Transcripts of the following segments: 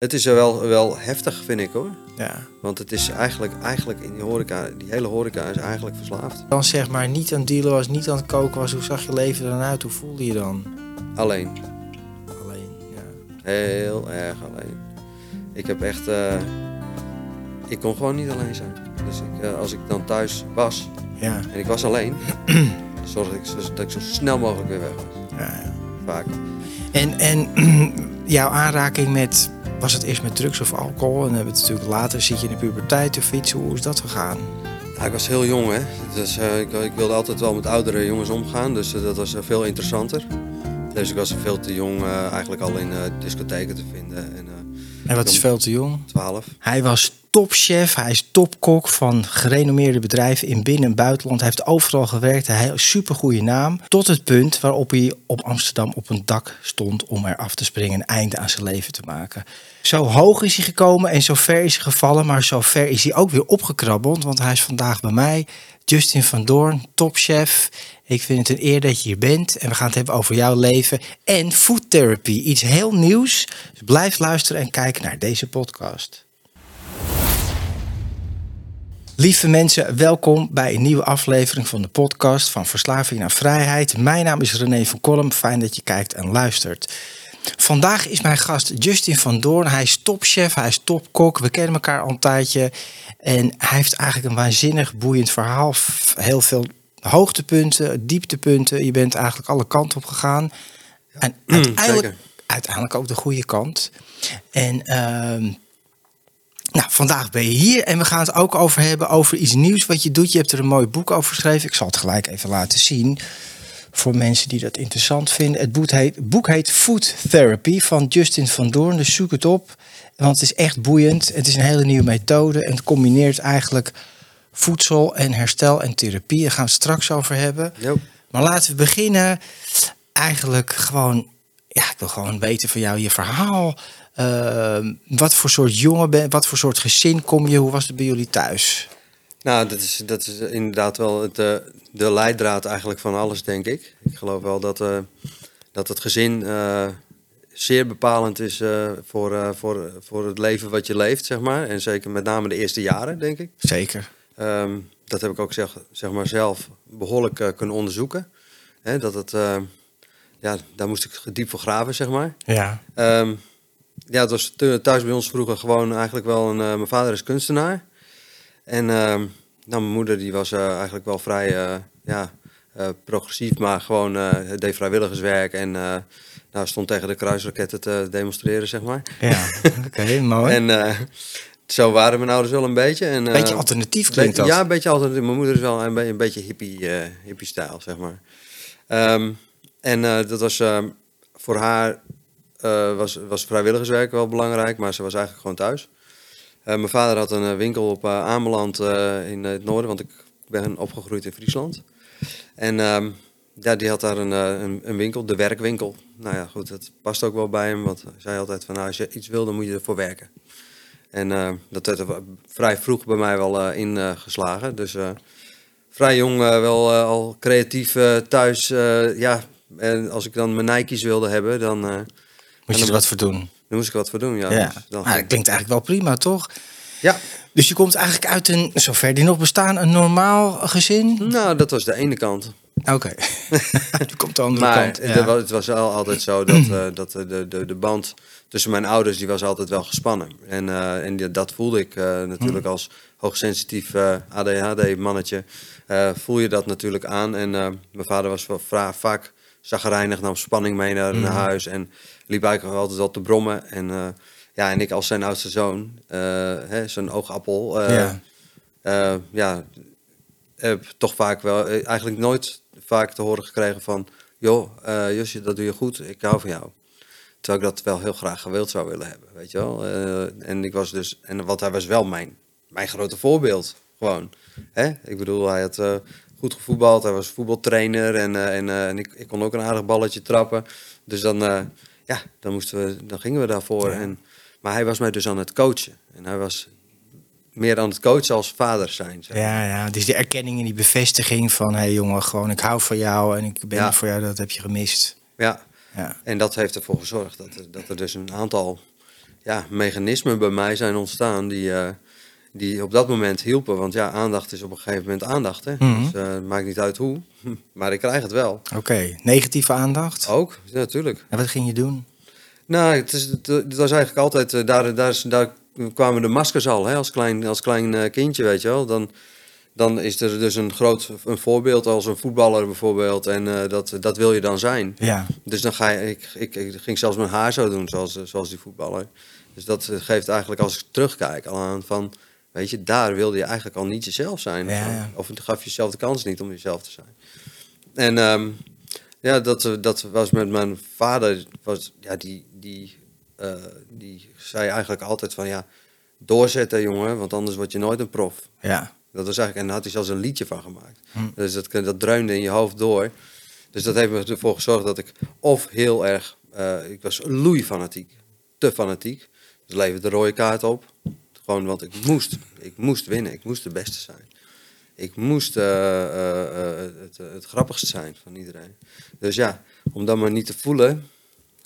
Het is wel, wel heftig, vind ik hoor. Ja. Want het is eigenlijk, eigenlijk in die horeca, die hele horeca is eigenlijk verslaafd. Dan zeg maar niet aan het dealen was, niet aan het koken was. Hoe zag je leven er dan uit? Hoe voelde je dan? Alleen. Alleen, ja. Heel erg alleen. Ik heb echt... eh, ik kon gewoon niet alleen zijn. Dus ik, eh, als ik dan thuis was Ja, en ik was alleen... zorgde ik dat ik zo snel mogelijk weer weg was. ja, ja. Vaak. En, en jouw aanraking met, was het eerst met drugs of alcohol? En dan hebben we het natuurlijk later, zit je in de puberteit te fietsen. Hoe is dat gegaan? Ja, ik was heel jong, hè. Dus, eh, ik, ik wilde altijd wel met oudere jongens omgaan, dus eh, dat was eh, veel interessanter. Dus ik was veel te jong eigenlijk al in discotheken te vinden. En En wat is veel te jong? 12. Hij was topchef, hij is topkok van gerenommeerde bedrijven in binnen- en buitenland. Hij heeft overal gewerkt, hij heeft een supergoeie naam. Tot het punt waarop hij op Amsterdam op een dak stond om er af te springen en een einde aan zijn leven te maken. Zo hoog is hij gekomen en zo ver is hij gevallen, maar zo ver is hij ook weer opgekrabbeld. Want hij is vandaag bij mij, Justin van Doorn, topchef. Ik vind het een eer dat je hier bent en we gaan het hebben over jouw leven en food therapy. Iets heel nieuws. Dus blijf luisteren en kijken naar deze podcast. Lieve mensen, welkom bij een nieuwe aflevering van de podcast van Verslaving naar Vrijheid. Mijn naam is René van Kolm. Fijn dat je kijkt en luistert. Vandaag is mijn gast Justin van Doorn. Hij is topchef, hij is topkok. We kennen elkaar al een tijdje. En hij heeft eigenlijk een waanzinnig boeiend verhaal. Heel veel hoogtepunten, dieptepunten. Je bent eigenlijk alle kanten op gegaan. En uiteindelijk, zeker. uiteindelijk ook de goede kant. En ehm, nou, vandaag ben je hier en we gaan het ook over hebben over iets nieuws wat je doet. Je hebt er een mooi boek over geschreven. Ik zal het gelijk even laten zien voor mensen die dat interessant vinden. Het boek heet, boek heet Food Therapy van Justin van Doorn. Dus zoek het op, want het is echt boeiend. Het is een hele nieuwe methode en het combineert eigenlijk voedsel en herstel en therapie. Daar gaan we het straks over hebben. Jo. Maar laten we beginnen. Eigenlijk gewoon, ja, ik wil gewoon weten van jou je verhaal. Ehm, wat voor soort jongen ben wat voor soort gezin kom je? Hoe was het bij jullie thuis? Nou, dat is, dat is inderdaad wel het, eh, de leidraad eigenlijk van alles, denk ik. Ik geloof wel dat, eh, dat het gezin eh, zeer bepalend is eh, voor, eh, voor, voor het leven wat je leeft, zeg maar. En zeker met name de eerste jaren, denk ik. Zeker. Ehm, dat heb ik ook zeg, zeg maar zelf behoorlijk eh, kunnen onderzoeken. Hè, dat het, eh, ja, daar moest ik diep voor graven, zeg maar. Ja. Ehm, ja, het was thu- thuis bij ons vroeger gewoon eigenlijk wel een... eh, mijn vader is kunstenaar. En nou, mijn moeder die was eh, eigenlijk wel vrij eh, ja, progressief, maar gewoon deed vrijwilligerswerk. En nou, stond tegen de kruisraketten te demonstreren, zeg maar. Ja, oké, mooi. En zo waren mijn ouders wel een beetje. En, eh, Beetje alternatief klinkt dat. Ja, een beetje alternatief. Mijn moeder is wel een, be- een beetje hippie, eh, hippie-stijl, zeg maar. Ehm, en dat was ehm, voor haar eh, was, was vrijwilligerswerk wel belangrijk, maar ze was eigenlijk gewoon thuis. Eh, mijn vader had een eh, winkel op Ameland in het noorden, want ik ben opgegroeid in Friesland. En ehm, ja, die had daar een, een, winkel, de werkwinkel. Nou ja, goed, dat past ook wel bij hem, want hij zei altijd van, nou, als je iets wil, dan moet je ervoor werken. En eh, dat werd er vrij vroeg bij mij wel ingeslagen. dus vrij jong wel al creatief thuis. ja, en als ik dan mijn Nike's wilde hebben, dan, Moet je er wat voor doen? dan moest ik wat voor doen. Ja, Ja. Dus dan Maar dat klinkt eigenlijk wel prima, toch? ja. Dus je komt eigenlijk uit een, zover die nog bestaan, een normaal gezin? nou, dat was de ene kant. Oké. je komt de andere Maar kant. ja. wa- het was al altijd zo dat, eh, dat eh, de, de, de band tussen mijn ouders die was altijd wel gespannen. En, eh, en die- dat voelde ik natuurlijk Hmm. als hoogsensitief ADHD-mannetje. voel je dat natuurlijk aan. En mijn vader was wel vaak zagrijnig, nam spanning mee naar, naar huis. En liep eigenlijk altijd wel te brommen. En, eh, ja, en ik als zijn oudste zoon, eh, hè, zijn oogappel... eh, Ja. ja, heb toch vaak wel, eigenlijk nooit vaak te horen gekregen van, joh, Josje, dat doe je goed, ik hou van jou. Terwijl ik dat wel heel graag gewild zou willen hebben, weet je wel. En ik was dus, en wat hij was wel mijn, mijn grote voorbeeld, gewoon. Hè? Ik bedoel, hij had goed gevoetbald. Hij was voetbaltrainer en, en, en ik, ik kon ook een aardig balletje trappen. Dus dan, ja, dan, moesten we, dan gingen we daarvoor. En, maar hij was mij dus aan het coachen. En hij was meer aan het coachen als vader zijn. zeg. Ja, ja, dus die erkenning en die bevestiging van... hé hey jongen, gewoon ik hou van jou en ik ben Ja. er voor jou, dat heb je gemist. Ja, Ja, en dat heeft ervoor gezorgd dat er, dat er dus een aantal ja, mechanismen bij mij zijn ontstaan die, eh, die op dat moment hielpen. Want ja, aandacht is op een gegeven moment aandacht. Hè? Mhm. Dus het maakt niet uit hoe, maar ik krijg het wel. oké. Negatieve aandacht? Ook, ja, natuurlijk. En wat ging je doen? Nou, het, is, het, het was eigenlijk altijd, eh, daar, daar, daar kwamen de maskers al, hè, als klein, als klein eh, kindje, weet je wel. Dan, dan is er dus een groot een voorbeeld als een voetballer bijvoorbeeld. En dat, dat wil je dan zijn. Ja, Dus dan ga je, ik, ik, ik ging zelfs mijn haar zo doen, zoals, zoals die voetballer. Dus dat geeft eigenlijk, als ik terugkijk, al aan van, weet je, daar wilde je eigenlijk al niet jezelf zijn. of Ja, zo. ja. Of het gaf jezelf de kans niet om jezelf te zijn. En ehm, ja, dat, eh, dat was met mijn vader, was, ja, die, die, eh, die zei eigenlijk altijd van, ja, doorzetten jongen, want anders word je nooit een prof. ja. Dat was eigenlijk, en daar had hij zelfs een liedje van gemaakt. Hm. Dus dat, dat dreunde in je hoofd door. Dus dat heeft me ervoor gezorgd dat ik of heel erg, eh, ik was loeifanatiek, te fanatiek. Dus leverde de rode kaart op. Gewoon, want ik moest, ik moest winnen, ik moest de beste zijn. Ik moest eh, eh, eh, het, het grappigste zijn van iedereen. Dus ja, om dat maar niet te voelen,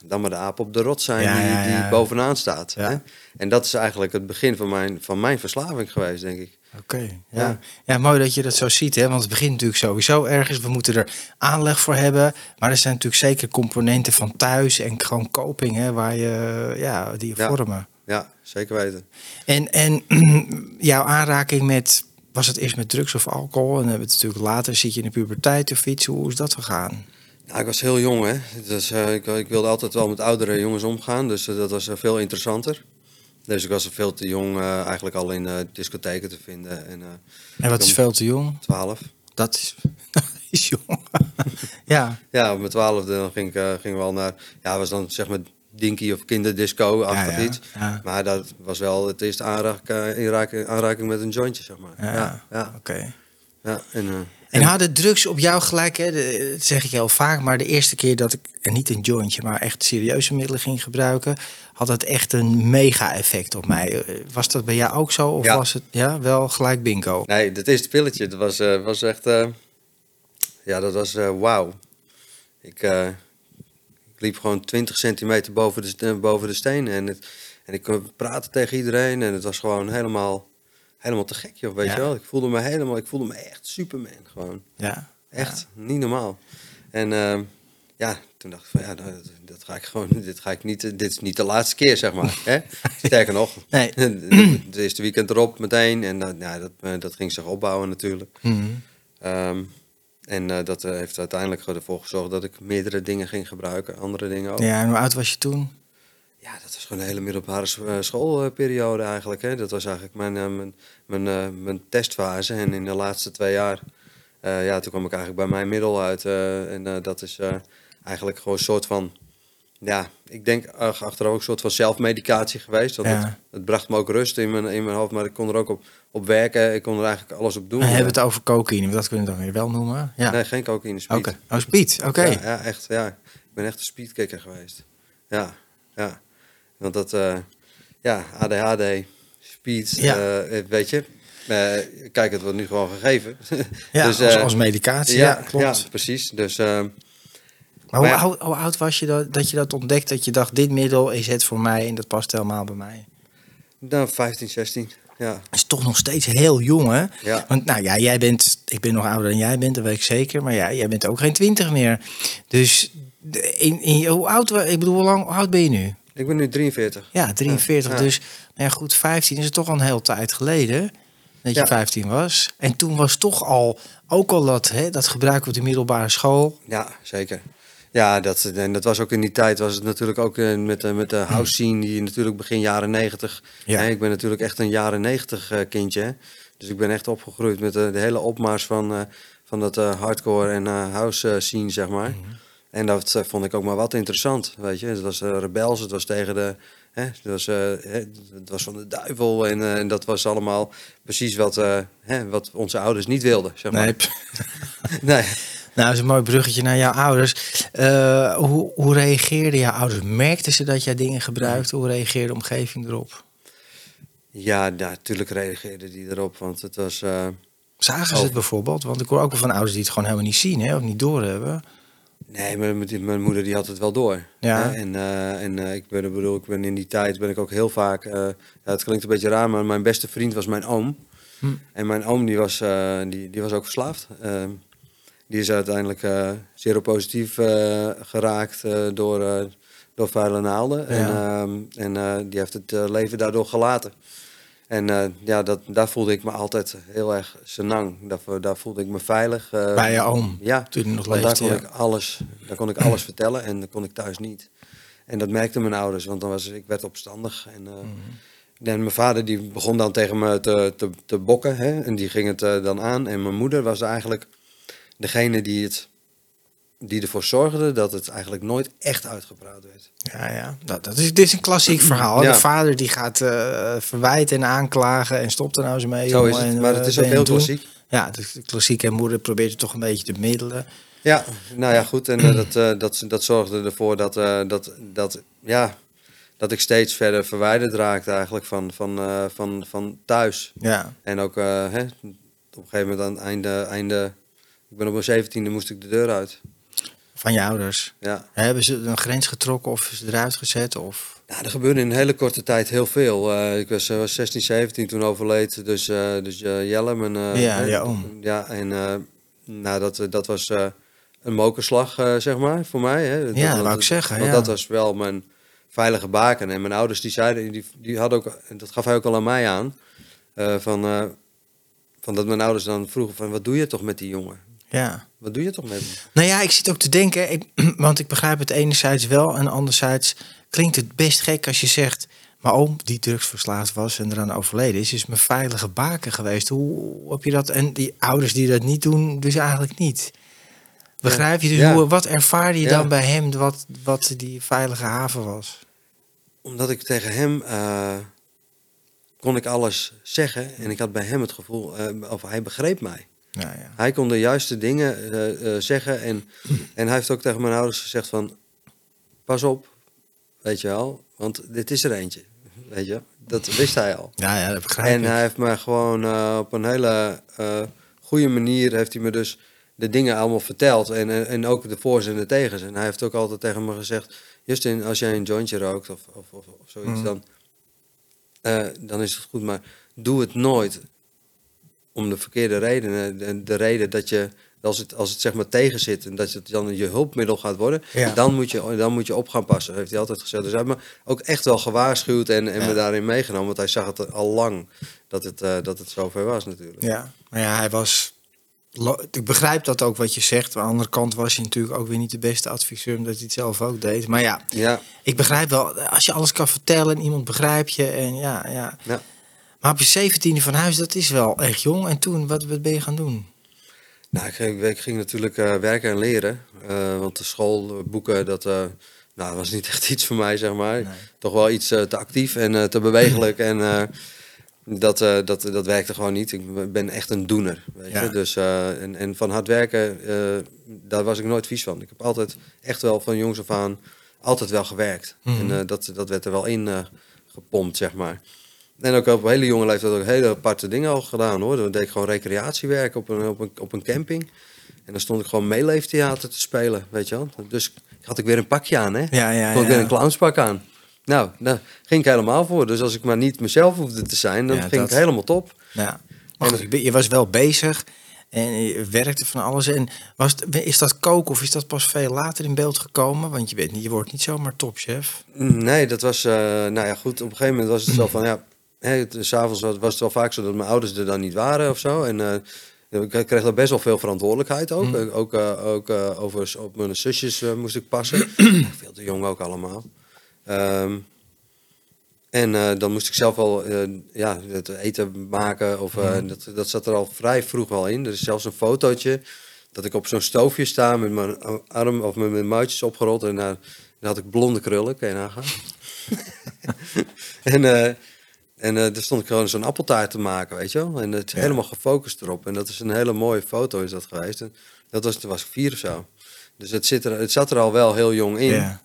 dan maar de aap op de rot zijn Ja, die, ja, die bovenaan staat. Hè? En dat is eigenlijk het begin van mijn, van mijn verslaving geweest, denk ik. Oké, ja. Ja. ja. mooi dat je dat zo ziet, hè? want het begint natuurlijk sowieso ergens. We moeten er aanleg voor hebben, maar er zijn natuurlijk zeker componenten van thuis en gewoon coping, hè, waar je, ja, die je Ja. vormen. Ja, zeker weten. En, en jouw aanraking met, was het eerst met drugs of alcohol? En dan hebben we het natuurlijk later, zit je in de puberteit of iets, hoe is dat gegaan? Nou, ik was heel jong, hè. Dus, eh, ik, ik wilde altijd wel met oudere jongens omgaan, dus eh, dat was eh, veel interessanter. Dus ik was veel te jong eigenlijk al in discotheken te vinden. En En wat is veel te jong? 12. Dat is, dat is jong. ja, Ja, op mijn twaalfde dan ging ik eh, ging wel naar, ja, was dan zeg maar dinky of kinderdisco-achtig Ja, ja, iets. ja. Maar dat was wel het eerste aanraking, eh, aanraking met een jointje, zeg maar. ja, Ja, oké. ja. En, eh, En hadden drugs op jou gelijk, hè? de- dat zeg ik heel vaak, maar de eerste keer dat ik, en niet een jointje, maar echt serieuze middelen ging gebruiken, had het echt een mega-effect op mij. Eh, Was dat bij jou ook zo? Of Ja. was het ja, wel gelijk bingo? Nee, dat eerste pilletje, dat was, was echt... ja, dat was wauw. Ik, ik liep gewoon 20 centimeter boven de, boven de stenen. En, het, en ik kon praten tegen iedereen. En het was gewoon helemaal, helemaal te gek, joh, weet Ja. je wel. Ik voelde me helemaal... Ik voelde me echt Superman, gewoon. Ja. Echt, niet normaal. En ehm, ja, toen dacht ik van ja, nou, dat, dat ga ik gewoon, dit ga ik niet, dit is niet de laatste keer, zeg maar. Hè? Sterker nog, Nee. het eerste weekend erop meteen en dan, ja, dat, eh, dat ging zich opbouwen natuurlijk. Mhm. Ehm, en eh, dat eh, heeft uiteindelijk ervoor gezorgd dat ik meerdere dingen ging gebruiken, andere dingen ook. Ja, Ja, en hoe oud was je toen? dat was gewoon een hele middelbare eh, schoolperiode eigenlijk. Hè? Dat was eigenlijk mijn, mijn, mijn, mijn testfase. En in de laatste twee jaar, ja, toen kwam ik eigenlijk bij mijn middel uit. en dat is eigenlijk gewoon een soort van, ja, ik denk ach- achteraf ook een soort van zelfmedicatie geweest. Ja. het, het bracht me ook rust in mijn, in mijn hoofd, maar ik kon er ook op, op werken. Ik kon er eigenlijk alles op doen. We hebben het over cocaïne, dat kunnen we dan weer wel noemen. Ja. Nee, geen cocaïne, speed. Oké. Oh, speed. Oké. Ja, ja, echt. Ja. Ik ben echt een speedkicker geweest. Ja, ja. Want dat, eh, ja, ADHD, speed, Ja. eh, weet je. eh, kijk, het wordt nu gewoon gegeven. Ja, Dus, als, als medicatie. Ja, klopt. Ja, precies. Dus Maar hoe, hoe oud was je dat, dat je dat ontdekt? Dat je dacht, dit middel is het voor mij en dat past helemaal bij mij. nou, 15, 16. Ja, is toch nog steeds heel jong, hè? ja. Want nou ja, jij bent, ik ben nog ouder dan jij bent, dat weet ik zeker. Maar ja, jij bent ook geen twintig meer. Dus in, in, hoe oud, ik bedoel, hoe lang hoe oud ben je nu? Ik ben nu 43. Ja, 43. Ja. Dus nou ja, goed, 15 is het toch al een hele tijd geleden dat je Ja. 15 was. En toen was toch al, ook al dat, hè, dat gebruik op de middelbare school. Ja, zeker. Ja, dat, en dat was ook in die tijd, was het natuurlijk ook eh, met, de met de house scene, die natuurlijk begin jaren 90. Ja. Hè, ik ben natuurlijk echt een jaren 90 eh, kindje. Hè. Dus ik ben echt opgegroeid met de, de hele opmars van, eh, van dat eh, hardcore en eh, house eh, scene, zeg maar. En dat eh, vond ik ook maar wat interessant, weet je. Het was rebels, het was tegen de... Hè, het, was, het was van de duivel en, en dat was allemaal precies wat, hè, wat onze ouders niet wilden, zeg maar. Nee. nee. Nou, dat is een mooi bruggetje naar jouw ouders. hoe, hoe reageerden jouw ouders? Merkten ze dat jij dingen gebruikte? Hoe reageerde de omgeving erop? Ja, natuurlijk reageerde die erop, want het was... Zagen ze het bijvoorbeeld? Want ik hoor ook wel van ouders die het gewoon helemaal niet zien hè, of niet doorhebben. Nee, mijn, mijn moeder die had het wel door. Ja. Hè? En, uh, en uh, ik, ben, bedoel, ik ben in die tijd ben ik ook heel vaak... Uh, ja, het klinkt een beetje raar, maar mijn beste vriend was mijn oom. Hm. En mijn oom die was, die, die was ook verslaafd. Die is uiteindelijk zeer positief geraakt door, door vuile naalden. Ja. En, ehm, en die heeft het leven daardoor gelaten. En uh, ja, dat, daar voelde ik me altijd heel erg senang. Daar, daar voelde ik me veilig. Uh, Bij je oom? Ja, toen nog leefde, daar, kon ik alles, daar kon ik alles vertellen en dat kon ik thuis niet. En dat merkten mijn ouders, want dan was, ik werd opstandig. En, uh, mm -hmm. en mijn vader die begon dan tegen me te, te, te bokken hè, en die ging het dan aan. En mijn moeder was eigenlijk degene die het die ervoor zorgde dat het eigenlijk nooit echt uitgepraat werd. Ja, ja. Dat, dat is, dit is een klassiek verhaal. De vader die gaat uh, verwijten en aanklagen en stopt er nou eens mee. Zo is het, maar het is ook heel klassiek. Ja, de klassieke moeder probeert het toch een beetje te middelen. Ja, nou ja, goed. En uh, dat, uh, dat, dat zorgde ervoor dat, dat, dat, ja, dat ik steeds verder verwijderd raakte eigenlijk van, van, van, van thuis. Ja. En ook hè, op een gegeven moment aan het einde, einde ik ben op mijn zeventiende moest ik de deur uit. Van je ouders? Ja. Hebben ze een grens getrokken of ze eruit gezet? Of? Nou, er gebeurde in een hele korte tijd heel veel. Uh, ik was, uh, was 16, 17 toen overleed. Dus, uh, dus Jelle, mijn... ja, ja, oom. Ja, en nou, dat, dat was een mokerslag, zeg maar, voor mij. Hè. Ja, dat, dat wou ik zeggen. Want ja. dat was wel mijn veilige baken. En mijn ouders die zeiden, die, die hadden ook, en dat gaf hij ook al aan mij aan, van, van dat mijn ouders dan vroegen van, wat doe je toch met die jongen? Ja. Wat doe je toch met hem? Nou ja, ik zit ook te denken, ik, want ik begrijp het enerzijds wel en anderzijds klinkt het best gek als je zegt, maar oom die drugsverslaafd was en eraan overleden is, is mijn veilige baken geweest. Hoe heb je dat? En die ouders die dat niet doen, dus eigenlijk niet. Begrijp je? Dus Ja. hoe, wat ervaarde je Ja. dan bij hem wat, wat die veilige haven was? Omdat ik tegen hem eh, kon ik alles zeggen en ik had bij hem het gevoel, eh, of hij begreep mij. Nou ja. Hij kon de juiste dingen eh, eh, zeggen en, en hij heeft ook tegen mijn ouders gezegd van, pas op, weet je wel, want dit is er eentje, weet je. Dat wist hij al. Ja, ja, dat begrijp En hij heeft me gewoon eh, op een hele goede manier heeft hij me dus de dingen allemaal verteld. En, en, ook de voor's en de tegens. En hij heeft ook altijd tegen me gezegd: Justin, als jij een jointje rookt of, of, of, of zoiets, Mhm. dan, dan is het goed. Maar doe het nooit om de verkeerde redenen. De, de reden dat je, als het, als het zeg maar tegen zit en dat het dan je hulpmiddel gaat worden, Ja. dan, moet je, dan moet je op gaan passen. heeft hij altijd gezegd. Dus hij heeft me ook echt wel gewaarschuwd en, en Ja. me daarin meegenomen. Want hij zag het al lang dat het, eh, dat het zover was natuurlijk. Ja, maar ja, hij was. Ik begrijp dat ook wat je zegt. Maar aan de andere kant was hij natuurlijk ook weer niet de beste adviseur, omdat hij het zelf ook deed. Maar ja, Ja, ik begrijp wel, als je alles kan vertellen en iemand begrijpt je. En ja, ja. ja. Maar op je zeventiende van huis, dat is wel echt jong. En toen, wat, wat ben je gaan doen? Nou, ik, ging- ik ging natuurlijk eh, werken en leren. eh, want de school, boeken, dat eh, nou, was niet echt iets voor mij, zeg maar. Nee. Toch wel iets te actief en te bewegelijk. en dat, dat, dat werkte gewoon niet. Ik ben echt een doener. Weet Ja. je? Dus, en, en van hard werken, daar was ik nooit vies van. Ik heb altijd echt wel van jongs af aan altijd wel gewerkt. Mhm. En dat, dat werd er wel in gepompt, zeg maar. En ook op een hele jonge leeftijd ook hele aparte dingen al gedaan hoor. Dan deed ik gewoon recreatiewerk op een, op een, op een camping. En dan stond ik gewoon meeleeftheater te spelen, weet je wel. Dus had ik weer een pakje aan, hè. Ja, ja, Kon ik weer een clownspak aan. Nou, daar ging ik helemaal voor. Dus als ik maar niet mezelf hoefde te zijn, dan Ja, ging dat- ik helemaal top. Ja. Maar goed, je was wel bezig en je werkte van alles. En was is dat koken of is dat pas veel later in beeld gekomen? Want je, bent, niet- je wordt niet zomaar topchef. Nee, dat was, eh, nou ja, goed. Op een gegeven moment was het zo van, ja, s'avonds was was het wel vaak zo dat mijn ouders er dan niet waren of zo. En eh, ik kreeg daar best wel veel verantwoordelijkheid ook. Mm. Eh, Ook, eh, ook eh, over op mijn zusjes eh, moest ik passen. veel te jong ook allemaal. Ehm, en eh, dan moest ik zelf wel eh, ja, het eten maken. Of, eh, Mm. dat, dat zat er al vrij vroeg wel in. Er is zelfs een fotootje dat ik op zo'n stoofje sta met mijn arm of met mijn muitjes opgerold. En daar, had ik blonde krullen, kan je nagaan. en uh, en uh, daar stond ik gewoon zo'n appeltaart te maken, weet je wel. En het is helemaal gefocust erop. En dat is een hele mooie foto is dat geweest. En dat was, toen was ik vier of zo. Dus het, zit er, het zat er al wel heel jong in. Ja.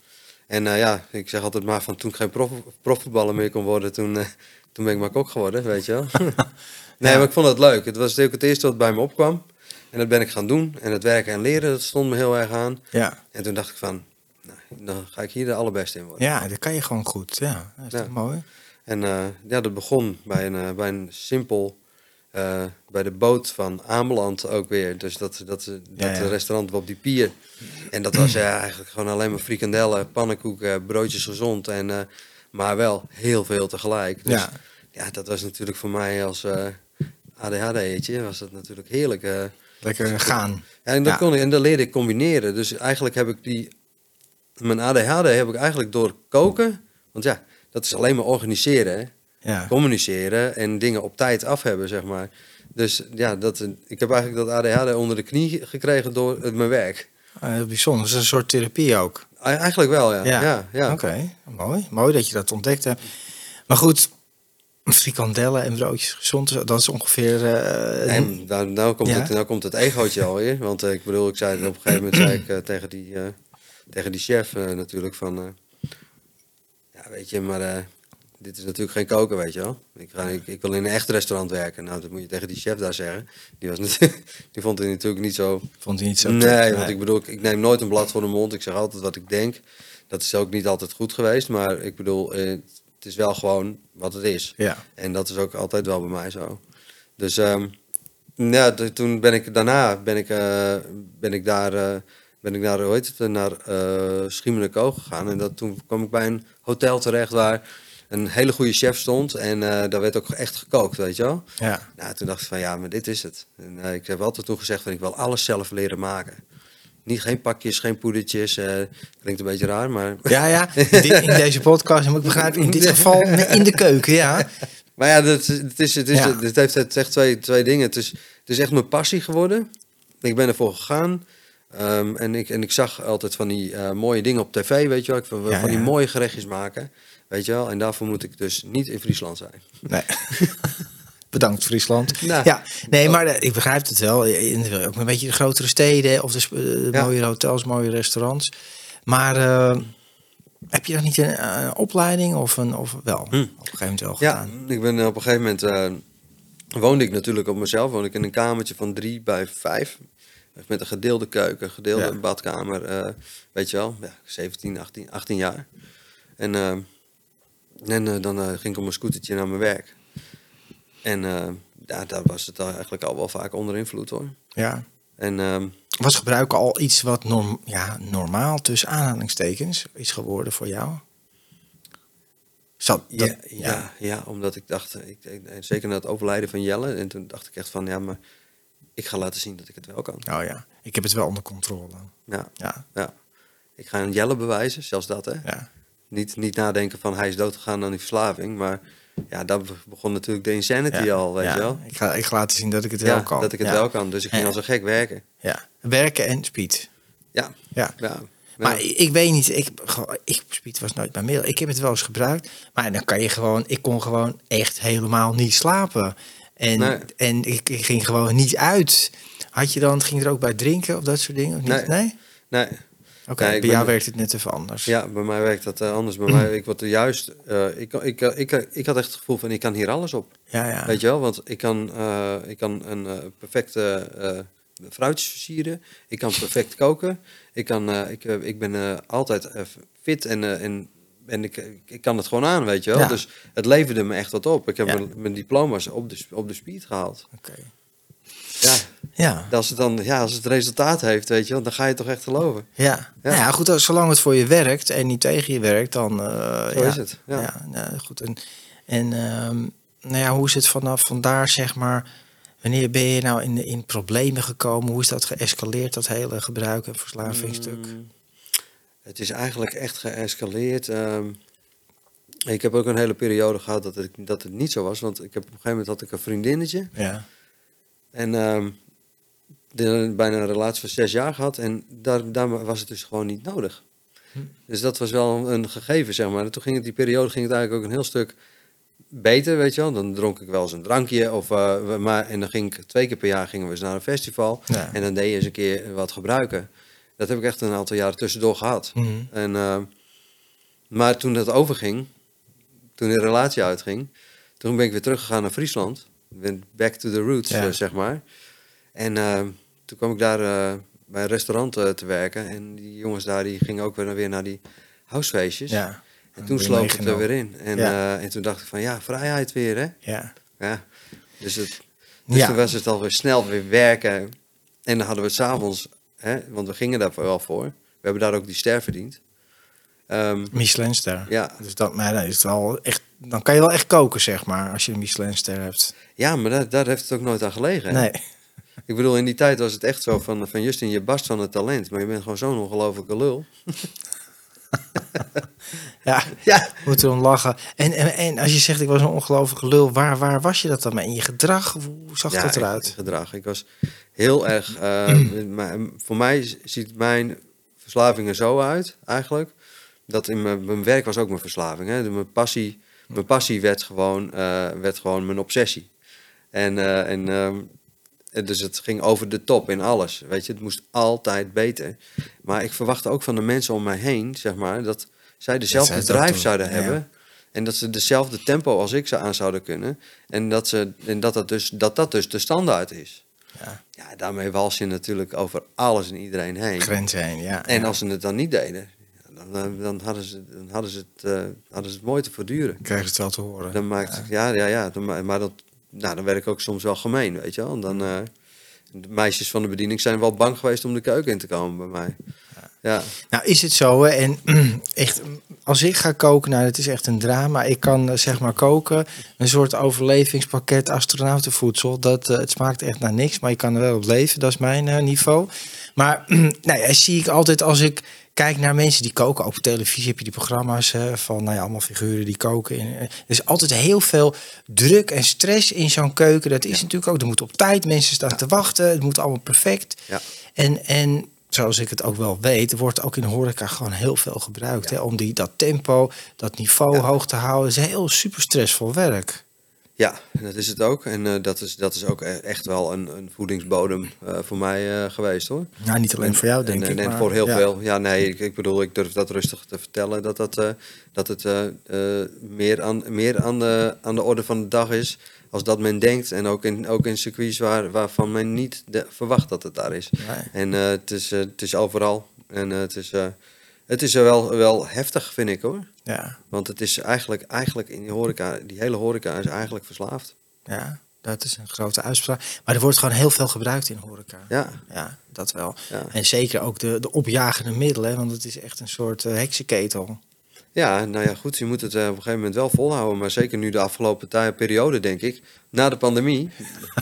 En uh, ja, ik zeg altijd maar van toen ik geen prof, profvoetballer meer kon worden, toen, uh, toen ben ik maar kok geworden, weet je wel. nee, maar ik vond het leuk. Het was ook het eerste wat bij me opkwam. En dat ben ik gaan doen. En het werken en leren, dat stond me heel erg aan. Ja. En toen dacht ik van, nou, dan ga ik hier de allerbeste in worden. Ja, dat kan je gewoon goed. Ja, dat is ja. mooi. En uh, ja, dat begon bij een, uh, bij een simpel, uh, bij de boot van Ameland ook weer. Dus dat, dat, dat ja, ja. restaurant op die pier. En dat was ja, eigenlijk gewoon alleen maar frikandellen, pannenkoeken, broodjes gezond. En, maar wel heel veel tegelijk. Dus ja. ja, dat was natuurlijk voor mij als ADHD'tje, was dat natuurlijk heerlijk. Lekker gaan. Ja, en dat, kon ik, en dat leerde ik combineren. Dus eigenlijk heb ik die, mijn ADHD heb ik eigenlijk door koken. Want ja, dat is alleen maar organiseren, ja. communiceren en dingen op tijd af hebben, zeg maar. Dus ja, dat, ik heb eigenlijk dat ADHD onder de knie gekregen door het, mijn werk. Ah, bijzonder. Dat is een soort therapie ook. Eigenlijk wel, ja. Ja, ja, ja. Oké, mooi. Mooi dat je dat ontdekt hebt. Maar goed, frikandellen en broodjes gezond, dat is ongeveer... Uh, en nou, nou, komt ja? het, nou komt het egootje alweer. Want uh, ik bedoel, ik zei op een gegeven moment zei ik, tegen, die, tegen die chef natuurlijk van weet je, maar uh, dit is natuurlijk geen koken, weet je wel. Ik, ga, ik, ik, wil in een echt restaurant werken. Nou, dat moet je tegen die chef daar zeggen. Die, was die vond hij natuurlijk niet zo... Vond hij niet zo... Nee, want ik bedoel, ik, ik, neem nooit een blad voor de mond. Ik zeg altijd wat ik denk. Dat is ook niet altijd goed geweest. Maar ik bedoel, uh, het is wel gewoon wat het is. Ja. En dat is ook altijd wel bij mij zo. Dus um, ja, toen ben ik daarna ben ik, uh, ben ik daar ben ik naar, hoe heet het, naar uh, gegaan. En dat, toen kwam ik bij een hotel terecht waar een hele goede chef stond. En uh, daar werd ook echt gekookt, weet je wel. Ja. Nou, toen dacht ik van ja, maar dit is het. En uh, ik heb altijd toen gezegd van ik wil alles zelf leren maken. Niet geen pakjes, geen poedertjes. klinkt een beetje raar, maar... Ja, ja. In deze podcast, moet ik begrijpen, in dit geval in de keuken, ja. Maar ja, het, het, is, het, is, ja. het heeft het echt twee, twee dingen. Het is, het is echt mijn passie geworden. Ik ben ervoor gegaan. Um, en, ik, en ik zag altijd van die uh, mooie dingen op tv, weet je wel. Ik wil ja, van die ja. mooie gerechtjes maken, weet je wel. En daarvoor moet ik dus niet in Friesland zijn. Nee. Bedankt Friesland. Nou, ja, nee, maar uh, ik begrijp het wel. In, ook een beetje de grotere steden of de ja. mooie hotels, mooie restaurants. Maar heb je dan niet een, een, opleiding of, een, of wel? Hm. Op een gegeven moment wel gedaan? Ja, ik ben op een gegeven moment... woonde ik natuurlijk op mezelf. Woonde ik in een kamertje van drie bij vijf met een gedeelde keuken, gedeelde ja. badkamer, uh, weet je wel, ja, 17, 18, 18 jaar. En, uh, en uh, dan ging ik op mijn scootertje naar mijn werk. En ja, daar was het eigenlijk al wel vaak onder invloed hoor. Ja. En, ehm, was gebruiken al iets wat norm, ja, normaal tussen aanhalingstekens is geworden voor jou? Zat dat, ja, ja, ja, ja, omdat ik dacht, ik, zeker na het overlijden van Jelle, en toen dacht ik echt van ja, maar ik ga laten zien dat ik het wel kan. Oh ja, ik heb het wel onder controle. Ja, ja. ja. Ik ga een Jelle bewijzen, zelfs dat hè. Ja. Niet, niet nadenken van hij is doodgegaan aan die verslaving, maar ja, daar begon natuurlijk de insanity ja. al, weet ja. je wel. Ik ga, ik ga laten zien dat ik het wel kan. dat ik het wel kan. Dus ik ging als een gek werken. Ja, werken en speed. Ja. Ja. ja. Maar ik weet niet, ik, ik, speed was nooit mijn middel. Ik heb het wel eens gebruikt, maar dan kan je gewoon, ik kon gewoon echt helemaal niet slapen. En, nee. en ik, ik, ging gewoon niet uit. Had je dan, ging er ook bij drinken of dat soort dingen? Of niet? Nee. Nee? nee. Oké, okay, bij jou werkt het net even anders. Ja, bij mij werkt dat uh, anders. Bij mij, ik word er juist, uh, ik, ik, ik, ik, ik had echt het gevoel van, ik kan hier alles op. Ja, ja. Weet je wel, want ik kan, uh, ik kan een perfecte fruitjes versieren. Ik kan perfect koken. Ik, kan, ik, ik ben altijd fit en, en en ik, ik kan het gewoon aan, weet je wel. Ja. Dus het leverde me echt wat op. Ik heb Ja. mijn, mijn diploma's op de, op de speed gehaald. Oké. Ja, Ja. als het dan ja, als het resultaat heeft, weet je wel, dan ga je toch echt geloven. Ja. Ja. Nou ja, goed, als, zolang het voor je werkt en niet tegen je werkt, dan... eh, Zo ja. is het. Ja. Ja, nou, goed. En, en ehm, nou ja, hoe is het vanaf vandaar, zeg maar... Wanneer ben je nou in, in problemen gekomen? Hoe is dat geëscaleerd, dat hele gebruik- en verslavingsstuk? Mm, het is eigenlijk echt geëscaleerd. Ehm, ik heb ook een hele periode gehad dat het, dat het niet zo was. Want ik heb, op een gegeven moment had ik een vriendinnetje. Ja. En ehm, de, bijna een relatie van zes jaar gehad. En daar, daar was het dus gewoon niet nodig. Dus dat was wel een gegeven, zeg maar. En toen ging het, die periode ging het eigenlijk ook een heel stuk beter, weet je wel. Dan dronk ik wel eens een drankje. Of, we- maar, en dan ging ik twee keer per jaar gingen we eens naar een festival. Ja. En dan deed je eens een keer wat gebruiken. Dat heb ik echt een aantal jaren tussendoor gehad. Mhm. En, eh, maar toen dat overging, toen de relatie uitging, toen ben ik weer teruggegaan naar Friesland. Ben back to the roots, Ja. eh, zeg maar. En eh, toen kwam ik daar bij een restaurant te werken. En die jongens daar die gingen ook weer, weer naar die housefeestjes. Ja. En toen sloop het er weer in. En, Ja. en toen dacht ik van ja, vrijheid weer hè. Ja. Ja. Dus, het, dus toen was het alweer snel weer werken. En dan hadden we s'avonds, hè, want we gingen daar wel voor. We hebben daar ook die ster verdiend. Ehm, Michelinster. ja, Dus dat, maar dan is wel echt, dan kan je wel echt koken, zeg maar, als je een Michelinster hebt. ja, maar daar, daar heeft het ook nooit aan gelegen. hè. Nee. Ik bedoel, in die tijd was het echt zo van, van Justin, je barst van het talent. Maar je bent gewoon zo'n ongelofelijke lul. Ja, Ja. moet erom lachen. En, en, en als je zegt, ik was een ongelooflijke lul, waar, waar was je dat dan mee? In je gedrag? Hoe zag dat ik- eruit? gedrag. Ik was heel erg... eh, voor mij ziet mijn verslaving er zo uit, eigenlijk. Dat in mijn, mijn werk was ook mijn verslaving. Hè. Mijn, passie, mijn passie werd gewoon, eh, werd gewoon mijn obsessie. En, eh, en dus het ging over de top in alles. Weet je, het moest altijd beter. Maar ik verwachtte ook van de mensen om mij heen, zeg maar, dat zij dezelfde zij doen, zouden ja. hebben. En dat ze dezelfde tempo als ik ze aan zouden kunnen. En dat ze, en dat, dat, dus, dat dat dus de standaard is. Ja. Ja, daarmee wals je natuurlijk over alles en iedereen heen. Grenzen heen, ja. En als ze het dan niet deden, dan, dan, dan hadden, ze, dan hadden, ze het, eh, hadden ze het mooi te verduren. krijg je het wel te horen. Dan maakt, ja, ja, ja, dan, ma- maar dat, nou, dan werd ik ook soms wel gemeen, weet je wel. En dan, eh, de meisjes van de bediening zijn wel bang geweest om de keuken in te komen bij mij. Ja, Nou, is het zo, hè? En echt, als ik ga koken, nou, het is echt een drama. Ik kan, eh, zeg maar, koken, een soort overlevingspakket astronautenvoedsel. Dat, eh, het smaakt echt naar niks, maar je kan er wel op leven. Dat is mijn eh, niveau. Maar, nou ja, zie ik altijd als ik kijk naar mensen die koken. Ook op televisie heb je die programma's van, nou ja, allemaal figuren die koken. Er is altijd heel veel druk en stress in zo'n keuken. Dat is natuurlijk ook, er moet op tijd mensen staan te wachten. Het moet allemaal perfect. ja. En, en zoals ik het ook wel weet, wordt ook in horeca gewoon heel veel gebruikt. Hè, om die, dat tempo, dat niveau Ja. hoog te houden. Het is heel super stressvol werk. Ja, dat is het ook. En eh, dat, is, dat is ook e- echt wel een, een voedingsbodem eh, voor mij eh, geweest hoor. Nou, niet alleen voor jou, denk en, ik. En, maar, voor heel ja. veel. Ja, nee, ik, ik bedoel, ik durf dat rustig te vertellen. Dat, dat, dat het meer, aan, meer aan, de, aan de orde van de dag is. Als dat men denkt. En ook in, ook in circuits waar, waarvan men niet de- verwacht dat het daar is. Nee. En eh, het, is, eh, het is overal. En eh, het is, het is wel, wel heftig, vind ik hoor. Ja, Want het is eigenlijk, eigenlijk in die horeca, die hele horeca is eigenlijk verslaafd. ja, dat is een grote uitspraak. Maar er wordt gewoon heel veel gebruikt in horeca. Ja, Ja, dat wel. ja. En zeker ook de, de opjagende middelen, want het is echt een soort heksenketel. Ja, nou ja, goed, je moet het eh, op een gegeven moment wel volhouden. Maar zeker nu de afgelopen periode, denk ik, na de pandemie,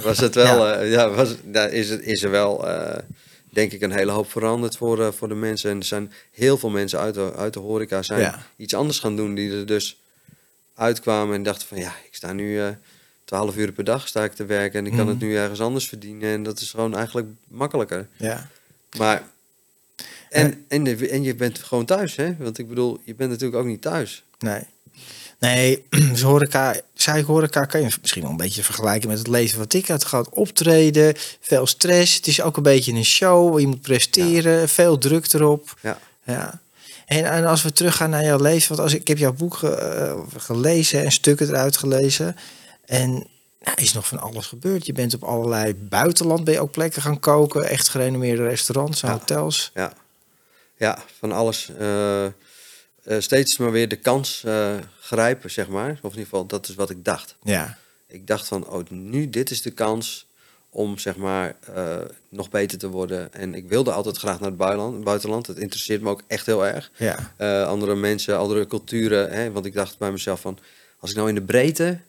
was het wel, Ja. ja. ja, was, daar is, het, is er wel, eh, denk ik, een hele hoop veranderd voor, eh, voor de mensen. En er zijn heel veel mensen uit de, uit de horeca zijn Ja. iets anders gaan doen, die er dus uitkwamen en dachten van, ja, ik sta nu eh 12 uur per dag sta ik te werken en ik kan Mhm. het nu ergens anders verdienen. En dat is gewoon eigenlijk makkelijker. Ja, Maar, en, en, de- en je bent gewoon thuis, hè? Want ik bedoel, je bent natuurlijk ook niet thuis. nee. Nee, dus horeca, zij horeca kan je misschien wel een beetje vergelijken met het leven wat ik had gehad. Optreden, veel stress. Het is ook een beetje een show, je moet presteren, veel druk erop. Ja. Ja. En, en als we teruggaan naar jouw leven, want als ik, ik heb jouw boek ge- eh, gelezen en stukken eruit gelezen. En nou, is nog van alles gebeurd. Je bent op allerlei buitenland, ben je ook plekken gaan koken, echt gerenommeerde restaurants en Ja. hotels. Ja, ja van alles. eh, eh, steeds maar weer de kans eh, grijpen, zeg maar. Of in ieder geval, dat is wat ik dacht. Ja, Ik dacht van, oh, nu, dit is de kans om, zeg maar, nog beter te worden. En ik wilde altijd graag naar het buitenland. buitenland. Het interesseert me ook echt heel erg. ja, andere mensen, andere culturen. Hè? Want ik dacht bij mezelf van, als ik nou in de breedte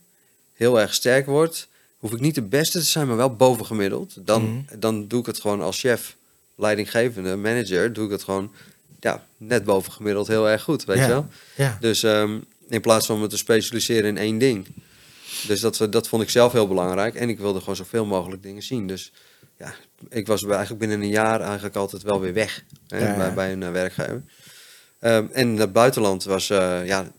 heel erg sterk word, hoef ik niet de beste te zijn, maar wel bovengemiddeld. Dan, Mhm. dan doe ik het gewoon als chef, leidinggevende, manager, doe ik het gewoon ja, net bovengemiddeld heel erg goed, weet Ja. je wel. ja. Dus ehm, in plaats van me te specialiseren in één ding. Dus dat, dat vond ik zelf heel belangrijk. En ik wilde gewoon zoveel mogelijk dingen zien. Dus ja, ik was eigenlijk binnen een jaar eigenlijk altijd wel weer weg hè, Ja, ja. Bij, bij een eh, werkgever. Ehm, en het buitenland was eh, ja,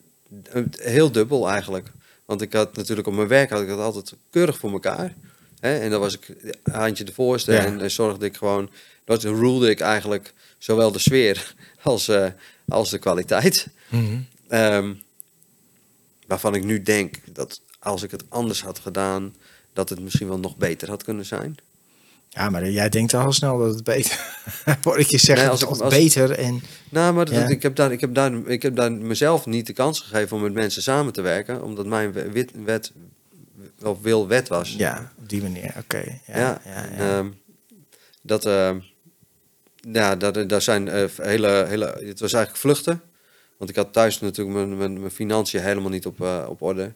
heel dubbel eigenlijk. Want ik had natuurlijk op mijn werk had ik het altijd keurig voor elkaar. Hè? En dan was ik handje de voorste Ja. en, en zorgde ik gewoon, dat rulede ik eigenlijk zowel de sfeer als, eh, als de kwaliteit. Mhm. Ehm, waarvan ik nu denk dat als ik het anders had gedaan, dat het misschien wel nog beter had kunnen zijn. Ja, maar jij denkt al snel dat het beter... Hoor ik je zeggen, Nee, als het als- beter en... Nou, maar dat- Ja. ik, heb daar, ik, heb daar, ik heb daar mezelf niet de kans gegeven om met mensen samen te werken, omdat mijn wet, of wil wet was. Ja, op die manier, oké. Ja, Ja, ja, ja. en, ehm, dat, ehm, ja, dat, daar zijn eh, hele, hele, het was eigenlijk vluchten. Want ik had thuis natuurlijk mijn, mijn, mijn financiën helemaal niet op, eh, op orde.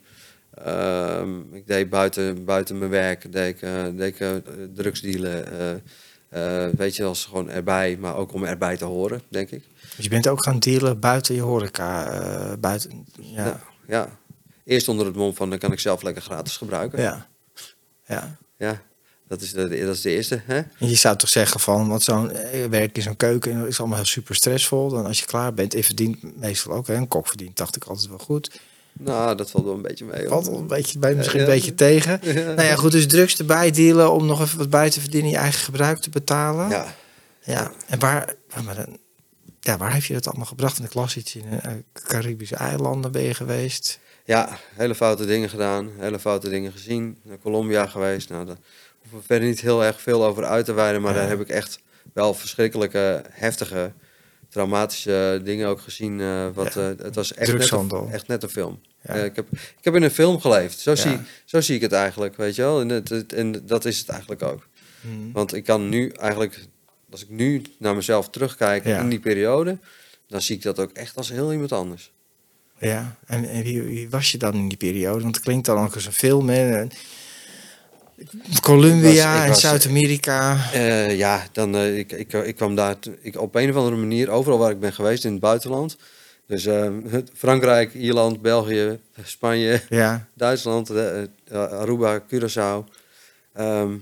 Ehm, ik deed buiten, buiten mijn werk, deed ik, deed ik drugsdealen. weet je, als gewoon erbij, maar ook om erbij te horen, denk ik. Dus je bent ook gaan dealen buiten je horeca, buiten... Ja, Ja. ja. Eerst onder het mom van, dan kan ik zelf lekker gratis gebruiken. ja. ja. Ja, dat is de, dat is de eerste. Hè? Je zou toch zeggen van, want zo'n eh, werk in zo'n keuken is allemaal heel super stressvol. Dan als je klaar bent, en je verdient meestal ook, hè, een kok verdient, dacht ik altijd wel goed. Nou, dat valt wel een beetje mee. hoor. Valt wel een beetje bij, misschien Ja. een beetje tegen. Nou ja, goed, dus drugs erbij dealen om nog even wat bij te verdienen, je eigen gebruik te betalen. Ja, Ja, en waar, maar dan, ja, waar heb je dat allemaal gebracht? In de klas iets in de Caribische eilanden ben je geweest. Ja, hele foute dingen gedaan, hele foute dingen gezien. Naar Colombia geweest. Nou, daar hoeven we verder niet heel erg veel over uit te wijden. Maar Ja. daar heb ik echt wel verschrikkelijke, heftige, traumatische dingen ook gezien. eh, wat, Ja. eh, het was echt net, een, echt net een film. Ja. Eh, ik, heb, ik heb in een film geleefd. Zo, zie, zo zie ik het eigenlijk, weet je wel. En, het, het- en dat is het eigenlijk ook. Hmm. Want ik kan nu eigenlijk, als ik nu naar mezelf terugkijk in die periode... dan zie ik dat ook echt als heel iemand anders. Ja, en, en wie, wie was je dan in die periode? Want het klinkt dan ook als een film. Hè? En- Colombia was- Zuid-Amerika. Eh, ja, dan, eh, ik, ik, ik kwam daar ik, op een of andere manier, overal waar ik ben geweest in het buitenland. Dus eh, Frankrijk, Ierland, België, Spanje, Ja, Duitsland, eh, eh, Aruba, Curaçao. Ehm,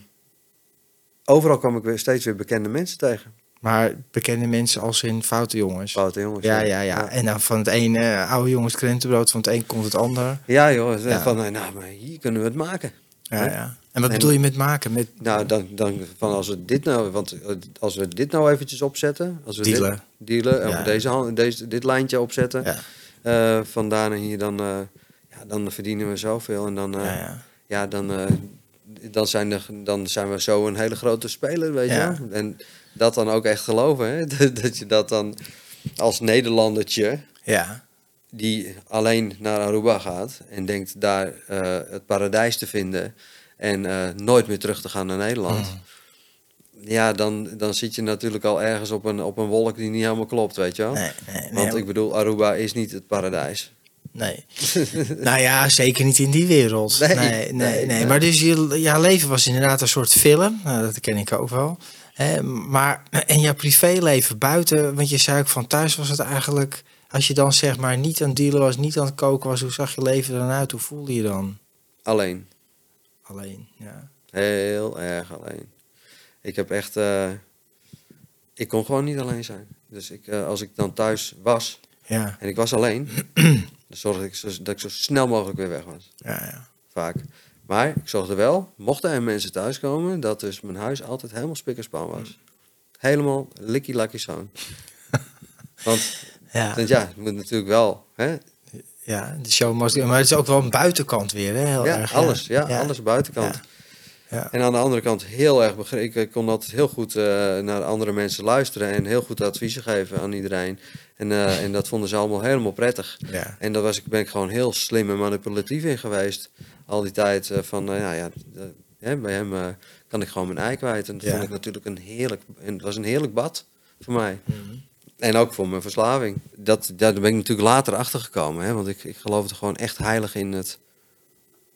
overal kwam ik weer steeds weer bekende mensen tegen. Maar bekende mensen als in foute jongens. Foute jongens. Ja, ja, ja. En dan van het ene eh, oude jongens krentenbrood, van het een komt het ander. Ja, joh. Ja. Van, eh, nou, maar hier kunnen we het maken. Ja, ja. En wat En- bedoel je met maken? Met Nou, dan, dan van als we dit nou, want eh, als we dit nou eventjes opzetten, als we Dealen. dit dealen, Ja. deze, deze, dit lijntje opzetten, ja, van daar naar hier, dan, ja, dan verdienen we zoveel en dan, ja, ja, dan, dan, zijn de, dan zijn we zo een hele grote speler, weet je. En dat dan ook echt geloven, hè? dat je dat dan als Nederlandertje ja. die alleen naar Aruba gaat en denkt daar eh, het paradijs te vinden en eh, nooit meer terug te gaan naar Nederland. Mm. Ja, dan, dan zit je natuurlijk al ergens op een, op een wolk die niet helemaal klopt, weet je wel. Nee, nee, nee. Want ik bedoel, Aruba is niet het paradijs. Nee. nou ja, zeker niet in die wereld. Nee, Nee, nee, nee. nee. Maar dus je, jouw leven was inderdaad een soort film. Nou, dat ken ik ook wel. Hè, maar en jouw privéleven buiten, want je zei ook van thuis was het eigenlijk... Als je dan zeg maar niet aan het dealen was, niet aan het koken was... Hoe zag je leven dan uit? Hoe voelde je dan? Alleen. Alleen, ja. Heel erg alleen. Ik heb echt... eh, ik kon gewoon niet alleen zijn. Dus ik, eh, als ik dan thuis was Ja, en ik was alleen... dan zorgde ik zo, dat ik zo snel mogelijk weer weg was. ja, ja. vaak. Maar ik zorgde wel, mochten er mensen thuiskomen, dat dus mijn huis altijd helemaal spikkerspan was. Helemaal likkie lakkie schoon. Want, Ja, want ja, het moet natuurlijk wel, hè? ja, de show must. Maar het is ook wel een buitenkant weer, hè? Heel Ja, erg, alles, ja, alles buitenkant. Ja. En aan de andere kant heel erg begrepen. Ik kon altijd heel goed eh, naar andere mensen luisteren en heel goed adviezen geven aan iedereen. En, eh, en dat vonden ze allemaal helemaal prettig. Ja. En daar was ik, ben ik gewoon heel slim en manipulatief in geweest. Al die tijd eh, van, nou ja, ja bij hem kan ik gewoon mijn ei kwijt. En dat Ja. vond ik natuurlijk een heerlijk, en het was een heerlijk bad voor mij. Mhm. En ook voor mijn verslaving. Dat, daar ben ik natuurlijk later achter gekomen. Want ik, ik geloofde gewoon echt heilig in, het,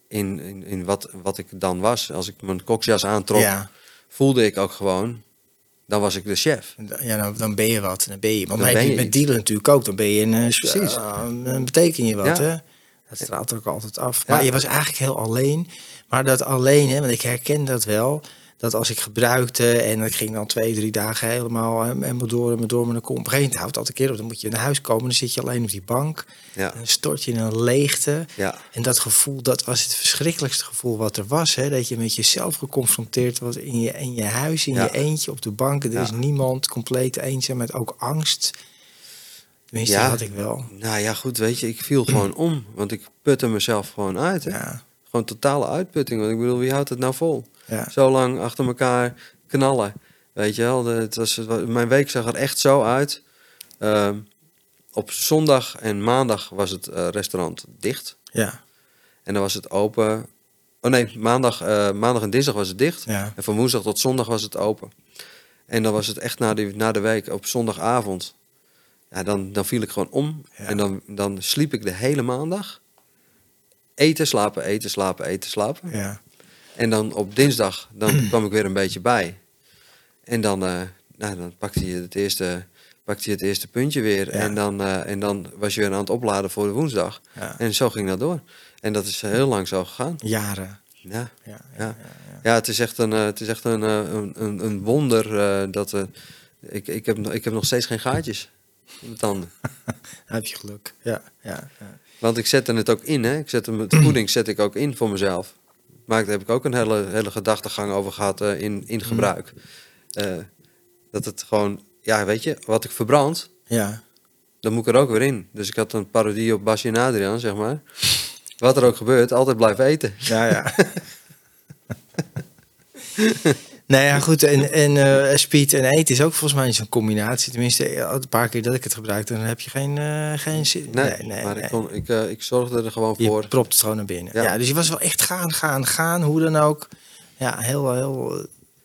in, in, in wat, wat ik dan was. Als ik mijn koksjas aantrok, Ja. voelde ik ook gewoon... Dan was ik de chef. Ja, dan, dan ben je wat. Dan ben je, want Dan heb ben je je met dealen natuurlijk ook. Dan ben je een, Precies. eh, dan beteken je wat, Ja. hè? Dat straalt ook altijd af. Ja. Maar je was eigenlijk heel alleen. Maar dat alleen, hè, want ik herken dat wel. Dat als ik gebruikte en ik ging dan twee, drie dagen helemaal, eh, helemaal door en door met een kom. Op een gegeven moment houdt altijd een keer op. Dan moet je naar huis komen, dan zit je alleen op die bank. Ja. En dan stort je in een leegte. Ja. En dat gevoel, dat was het verschrikkelijkste gevoel wat er was. Hè? Dat je met jezelf geconfronteerd wordt in je, in je huis, in Ja. je eentje op de bank. Er is niemand, compleet met ook angst. Tenminste, Ja. dat had ik wel. Nou ja, goed, weet je, ik viel gewoon om. Want ik putte mezelf gewoon uit. Hè? Ja, Gewoon totale uitputting. Want ik bedoel, wie houdt het nou vol? ja. Zo lang achter elkaar knallen. Weet je wel, de, het was, mijn week zag er echt zo uit. Ehm, op zondag en maandag was het eh, restaurant dicht. ja. En dan was het open. Oh nee, maandag, eh, maandag en dinsdag was het dicht. ja. En van woensdag tot zondag was het open. En dan was het echt na de, na de week op zondagavond. Ja, dan, dan viel ik gewoon om. Ja. En dan, dan sliep ik de hele maandag. Eten, slapen, eten, slapen, eten, slapen. ja. En dan op dinsdag dan kwam ik weer een beetje bij. En dan, eh, nou, dan pakte je het eerste, pakte je het eerste puntje weer. Ja. En, dan, eh, en dan was je weer aan het opladen voor de woensdag. ja. En zo ging dat door. En dat is heel lang zo gegaan. Jaren. Ja, Ja, ja, het is echt een, eh, het is echt een, een, een, wonder dat... ik, ik, heb, nog- ik heb nog steeds geen gaatjes in mijn tanden. Dan heb je geluk. Ja, ja, ja. Want ik zette het ook in, hè. Ik zet hem, het voeding zet ik ook in voor mezelf. Maar daar heb ik ook een hele, hele gedachtegang over gehad eh, in, in gebruik. Eh, dat het gewoon, ja, weet je, wat ik verbrand, ja. dan moet ik er ook weer in. Dus ik had een parodie op Basje en Adriaan, zeg maar. Wat er ook gebeurt, altijd blijven eten. Ja, ja. nou ja, goed. En, en eh, speed en eten is ook volgens mij zo'n combinatie. Tenminste, ja, een paar keer dat ik het gebruik, dan heb je geen, eh, geen zin. Nee, maar Ik, kon, ik, eh, ik zorgde er gewoon Je voor. propt het gewoon naar binnen. Ja. Ja. dus je was wel echt gaan, gaan, gaan. Hoe dan ook. Ja, heel, heel... eh,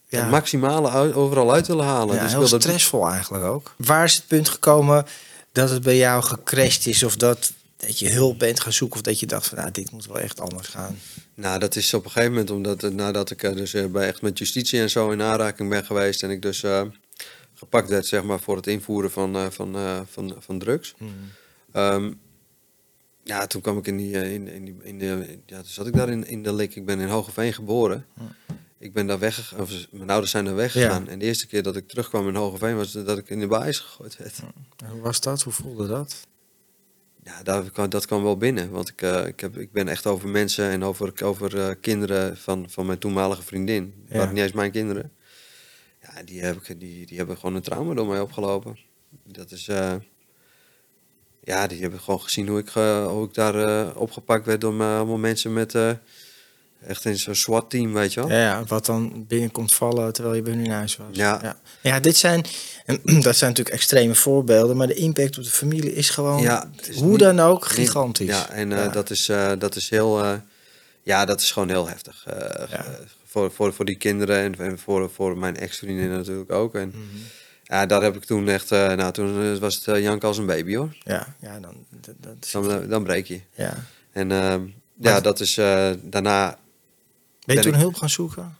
Ja, Het maximale uit- overal uit willen halen. ja, dus heel wilde- stressvol eigenlijk ook. Waar is het punt gekomen dat het bij jou gecrashed is? Of dat, dat je hulp bent gaan zoeken? Of dat je dacht van, nou, dit moet wel echt anders gaan? Nou, dat is op een gegeven moment omdat nadat ik eh, dus eh, bij echt met justitie en zo in aanraking ben geweest en ik dus eh, gepakt werd zeg maar voor het invoeren van, van, van, van drugs. Ehm, ja, toen kwam ik in die, in, in die, in de, ja, toen zat ik daar in, in de lik. Ik ben in Hogeveen geboren. Ik ben daar weggegaan, mijn ouders zijn daar weggegaan. En de eerste keer dat ik terugkwam in Hogeveen was dat ik in de baais gegooid werd. Hoe was dat? Hoe voelde dat? Ja, dat kwam, dat kwam wel binnen. Want ik, eh, ik, heb, ik ben echt over mensen en over, over eh, kinderen van, van mijn toenmalige vriendin. Ja. waren niet eens mijn kinderen. Ja, die, heb ik, die, die hebben gewoon een trauma door mij opgelopen. Dat is... eh, ja, die hebben gewoon gezien hoe ik, hoe ik daar opgepakt werd door allemaal mensen met... echt in zo'n SWAT-team, weet je wel. Ja, ja, wat dan binnenkomt vallen terwijl je bij hun in huis was. Ja. ja. Ja, dit zijn, dat zijn natuurlijk extreme voorbeelden, maar de impact op de familie is gewoon, Ja, het is hoe niet- dan ook, gigantisch. Ja, en eh. Dat, is, eh, dat is heel... eh, ja, dat is gewoon heel heftig. voor, voor, voor die kinderen en, en voor, voor mijn ex-vriendin natuurlijk ook. En Mhm. ja, daar heb ik toen echt... nou, toen was het jank als een baby, hoor. Ja, ja, dan, dat, dat is- Dan, dan breek je. ja. En ehm, ja, dat is daarna... Ben je toen hulp gaan zoeken?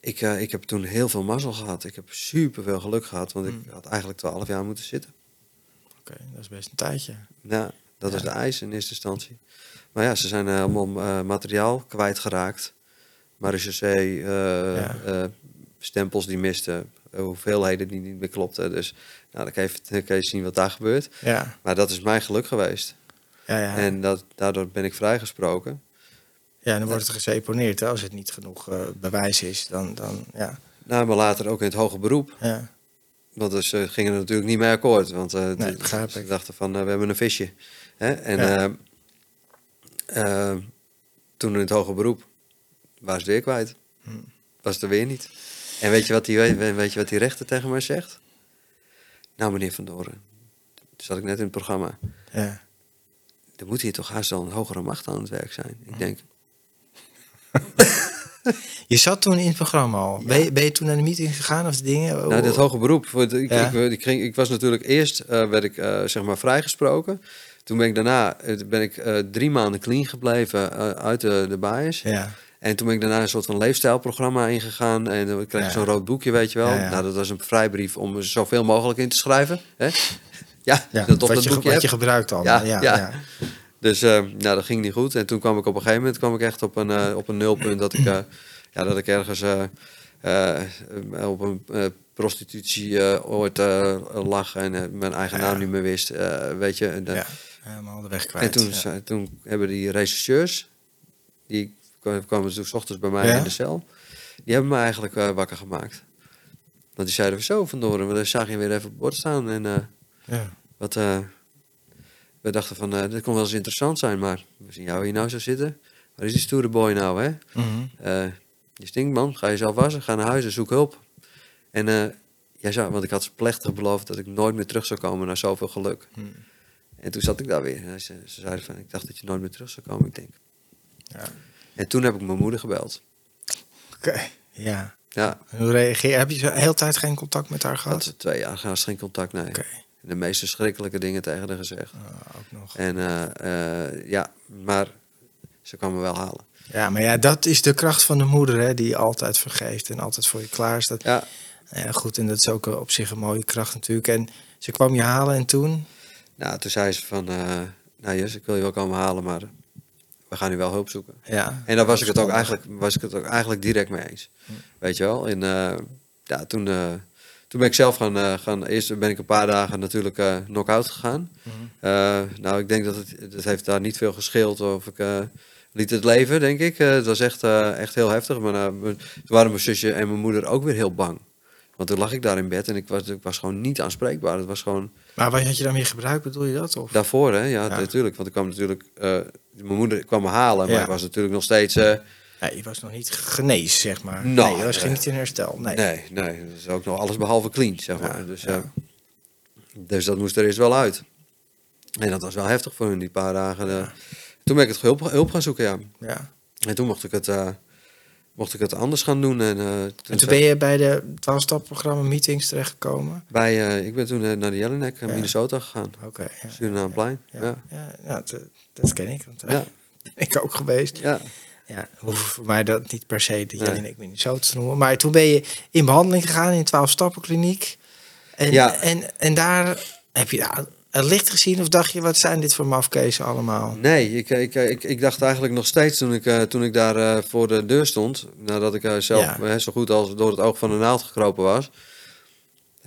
Ik, eh, ik heb toen heel veel mazzel gehad. Ik heb super veel geluk gehad, want ik Mm. had eigenlijk 12 jaar moeten zitten. Oké, dat is best een tijdje. Ja, dat Ja. was de eis in eerste instantie. Maar ja, ze zijn eh, allemaal eh, materiaal kwijtgeraakt. Marechaussee, eh Ja. eh, stempels die misten, hoeveelheden die niet meer klopten. Dus nou, dan kan je, dan kan je zien wat daar gebeurt. Ja, Maar dat is mijn geluk geweest. ja, ja. En dat, daardoor ben ik vrijgesproken. Ja dan wordt het geseponeerd. Hè? Als het niet genoeg eh, bewijs is, dan, dan ja. Nou, maar later ook in het hoger beroep. ja. Want dus, ze gingen er natuurlijk niet mee akkoord. Want eh, Nee, begrijp ik. dachten van, eh, we hebben een visje. Hè? En Ja. eh, eh, toen in het hoger beroep was het weer kwijt. Hm. Was het er weer niet. En weet je wat die, weet, weet je wat die rechter tegen mij zegt? Nou, meneer Van Doren, toen zat ik net in het programma. ja. Er moet hier toch haast wel een hogere macht aan het werk zijn. Ik denk, Je zat toen in het programma al. Ben, je, ben je toen naar de meeting gegaan of dingen? Nou, dit hoger beroep. Ik, Ja. ik, ik, ging, ik was natuurlijk eerst eh, werd ik eh, zeg maar vrijgesproken. Toen ben ik daarna eh, ben ik drie maanden clean gebleven uit de, de bias. Ja, En toen ben ik daarna een soort van leefstijlprogramma ingegaan. En dan kreeg Ja. zo'n rood boekje, weet je wel. Nou, dat was een vrijbrief om zoveel mogelijk in te schrijven. Hè? Ja, dat op wat, dat je, boekje wat je gebruikt al. Ja. ja. Dus eh, nou, dat ging niet goed. En toen kwam ik op een gegeven moment kwam ik echt op een, eh, op een nulpunt dat ik, eh, ja, dat ik ergens op een prostitutie ooit lag en mijn eigen naam niet meer wist. weet je, en, dan- Ja, helemaal de weg kwijt. en toen, ja. toen hebben die rechercheurs, die kwamen toen 's ochtends bij mij Ja? in de cel, die hebben me eigenlijk wakker gemaakt. Want die zeiden zo vandoor, we zagen je weer even op het bord staan en Ja. wat, we dachten van, eh, dit kon wel eens interessant zijn, maar we zien jou hier nou zo zitten. Waar is die stoere boy nou, hè? Mhm. Eh, je stinkt, man. Ga jezelf wassen. Ga naar huis en zoek hulp. En eh, jij zou, want ik had ze plechtig beloofd dat ik nooit meer terug zou komen naar zoveel geluk. Hmm. En toen zat ik daar weer. En ze, ze zeiden van, ik dacht dat je nooit meer terug zou komen. Ik denk. Ja. En toen heb ik mijn moeder gebeld. Oké, ja. Ja, Hoe reageer Heb je de hele tijd geen contact met haar gehad? had twee jaar geen contact, nee. De meest verschrikkelijke dingen tegen haar gezegd. ah, ook nog. En eh, eh, ja, maar ze kwam me wel halen. Ja, maar ja, dat is de kracht van de moeder, hè, die altijd vergeeft en altijd voor je klaar is. Dat, Ja, ja, goed, en dat is ook op zich een mooie kracht natuurlijk. En ze kwam je halen en toen? nou, toen zei ze van, eh nou Jus, ik wil je wel komen halen, maar we gaan nu wel hulp zoeken. Ja. En daar was ik het ook eigenlijk, was ik het ook eigenlijk direct mee eens. Hm. Weet je wel? En eh, ja, toen, eh, toen ben ik zelf gaan, eh, gaan. Eerst ben ik een paar dagen natuurlijk eh knock-out gegaan. Mhm. Eh, nou, ik denk dat het, het heeft daar niet veel gescheeld of ik liet het leven, denk ik. Het was echt, echt heel heftig. Maar mijn- toen waren mijn zusje en mijn moeder ook weer heel bang. Want toen lag ik daar in bed en ik was, ik was gewoon niet aanspreekbaar. Het was gewoon Maar wat had je daarmee gebruikt, bedoel je dat? Of? daarvoor, hè? Ja, Ja. natuurlijk. Want ik kwam natuurlijk, mijn moeder kwam me halen, maar Ja. ik was natuurlijk nog steeds. Nee, je was nog niet genezen, zeg maar. Nou, nee, je was eh, niet in herstel. Nee. Nee, nee, dat is ook nog alles behalve clean, zeg maar. Ja, dus, ja. eh, dus dat moest er eerst wel uit. En dat was wel heftig voor hun, die paar dagen. eh. Toen ben ik het hulp, hulp gaan zoeken, ja. Ja. En toen mocht ik het, eh, mocht ik het anders gaan doen. En, eh, En toen ben je bij de 12-stap-programma meetings terechtgekomen? bij, ik ben toen naar de Jelinek, in. Minnesota gegaan. Oké. ja. Surinameplein. Ja, Ja. ja. ja, dat, dat ken ik. Want, Ja. ik ook geweest. Ja. Ja, hoeft voor mij dat niet per se de. Jelinek Minnesota te noemen. Maar toen ben je in behandeling gegaan in een 12-stappenkliniek. En, Ja. en, en daar heb je daar het licht gezien of dacht je, wat zijn dit voor mafkezen allemaal? Nee, ik, ik, ik, ik dacht eigenlijk nog steeds toen ik, eh, toen ik daar eh, voor de deur stond, nadat ik eh, zelf Ja. zo goed als door het oog van de naald gekropen was.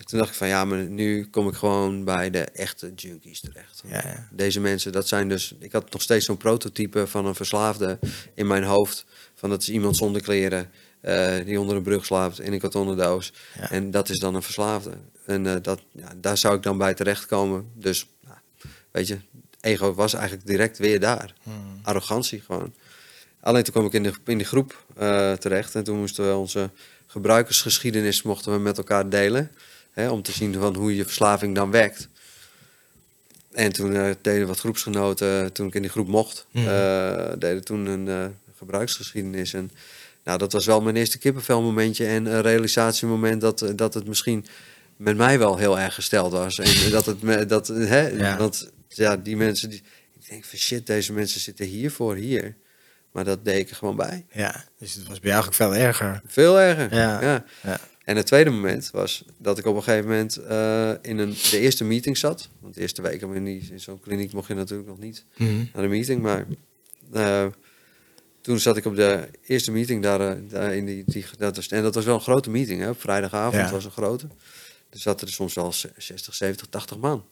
Toen dacht ik van ja, maar nu kom ik gewoon bij de echte junkies terecht. Ja, ja. Deze mensen, dat zijn dus. Ik had nog steeds zo'n prototype van een verslaafde in mijn hoofd. Van dat is iemand zonder kleren, eh, die onder een brug slaapt in een kartonnen doos. Ja. En dat is dan een verslaafde. En eh, dat, ja, daar zou ik dan bij terechtkomen. Dus, nou, weet je, ego was eigenlijk direct weer daar. Hmm. Arrogantie gewoon. Alleen toen kwam ik in de, in die groep eh, terecht. En toen moesten we onze gebruikersgeschiedenis mochten we met elkaar delen. Hè, om te zien van hoe je verslaving dan werkt. En toen eh, deden wat groepsgenoten, toen ik in die groep mocht, Mhm. eh, deden toen een eh, gebruiksgeschiedenis. En nou, dat was wel mijn eerste kippenvelmomentje en een realisatiemoment dat, eh, dat het misschien met mij wel heel erg gesteld was. En dat het me, dat, hè, Ja. want ja, die mensen, die, ik denk van shit, deze mensen zitten hier voor hier. Maar dat deed ik er gewoon bij. Ja, dus het was bij jou eigenlijk veel erger. Veel erger. Ja. ja. Ja. En het tweede moment was dat ik op een gegeven moment eh, in een, de eerste meeting zat. Want de eerste week in, die- in zo'n kliniek mocht je natuurlijk nog niet Mhm. naar de meeting. Maar eh, toen zat ik op de eerste meeting daar, eh, daar in die, die dat was, en dat was wel een grote meeting. Hè? Op vrijdagavond Ja. was een grote. Er zaten er soms wel z- 60, 70, 80 man.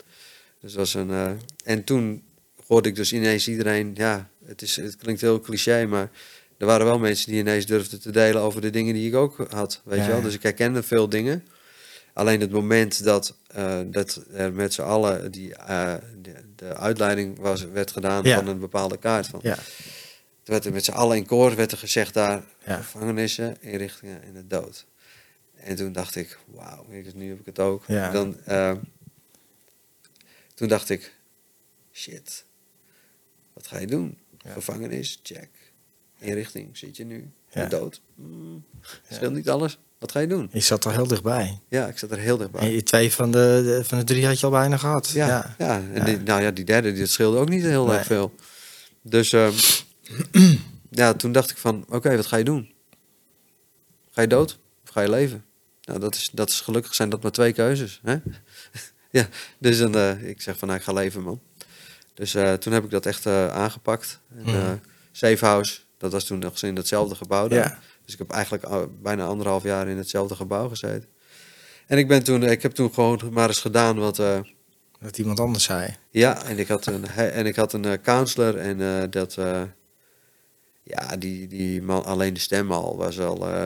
Dus was een, en toen hoorde ik dus ineens iedereen, ja, het, is, het klinkt heel cliché, maar er waren wel mensen die ineens durfden te delen over de dingen die ik ook had. Weet Ja, je wel? Dus ik herkende veel dingen. Alleen het moment dat, eh, dat er met z'n allen die, eh, de, de uitleiding was, werd gedaan Ja. van een bepaalde kaart. Van, Ja. Toen werd er met z'n allen in koor werd er gezegd daar, Ja. gevangenissen, inrichtingen en de dood. En toen dacht ik, wauw, nu heb ik het ook. Ja. Dan, eh, toen dacht ik, shit, wat ga je doen? Gevangenis, check. Inrichting, zit je nu? Ja. Dood? Mm, scheelt niet alles. Wat ga je doen? Je zat er heel dichtbij. Ja, ik zat er heel dichtbij. En je twee van de, de- van de drie had je al bijna gehad. Ja, ja. ja. en Ja. Die, nou ja, die derde, die scheelde ook niet heel Nee. erg veel. Dus ehm, ja, toen dacht ik van, oké, wat ga je doen? Ga je dood of ga je leven? Nou, dat is, dat is gelukkig zijn dat maar twee keuzes. Hè? ja, dus dan, eh, ik zeg van, nou, ik ga leven, man. Dus eh, toen heb ik dat echt eh, aangepakt. En, Mhm. Safe House, dat was toen nog in datzelfde gebouw daar. Ja. Dus ik heb eigenlijk bijna anderhalf jaar in hetzelfde gebouw gezeten. En ik, ben toen, ik heb toen gewoon maar eens gedaan wat... eh, Dat iemand anders zei. ja, en ik had een, en ik had een eh, counselor en eh, dat... eh, ja, die, die man, alleen de stem al was al... eh,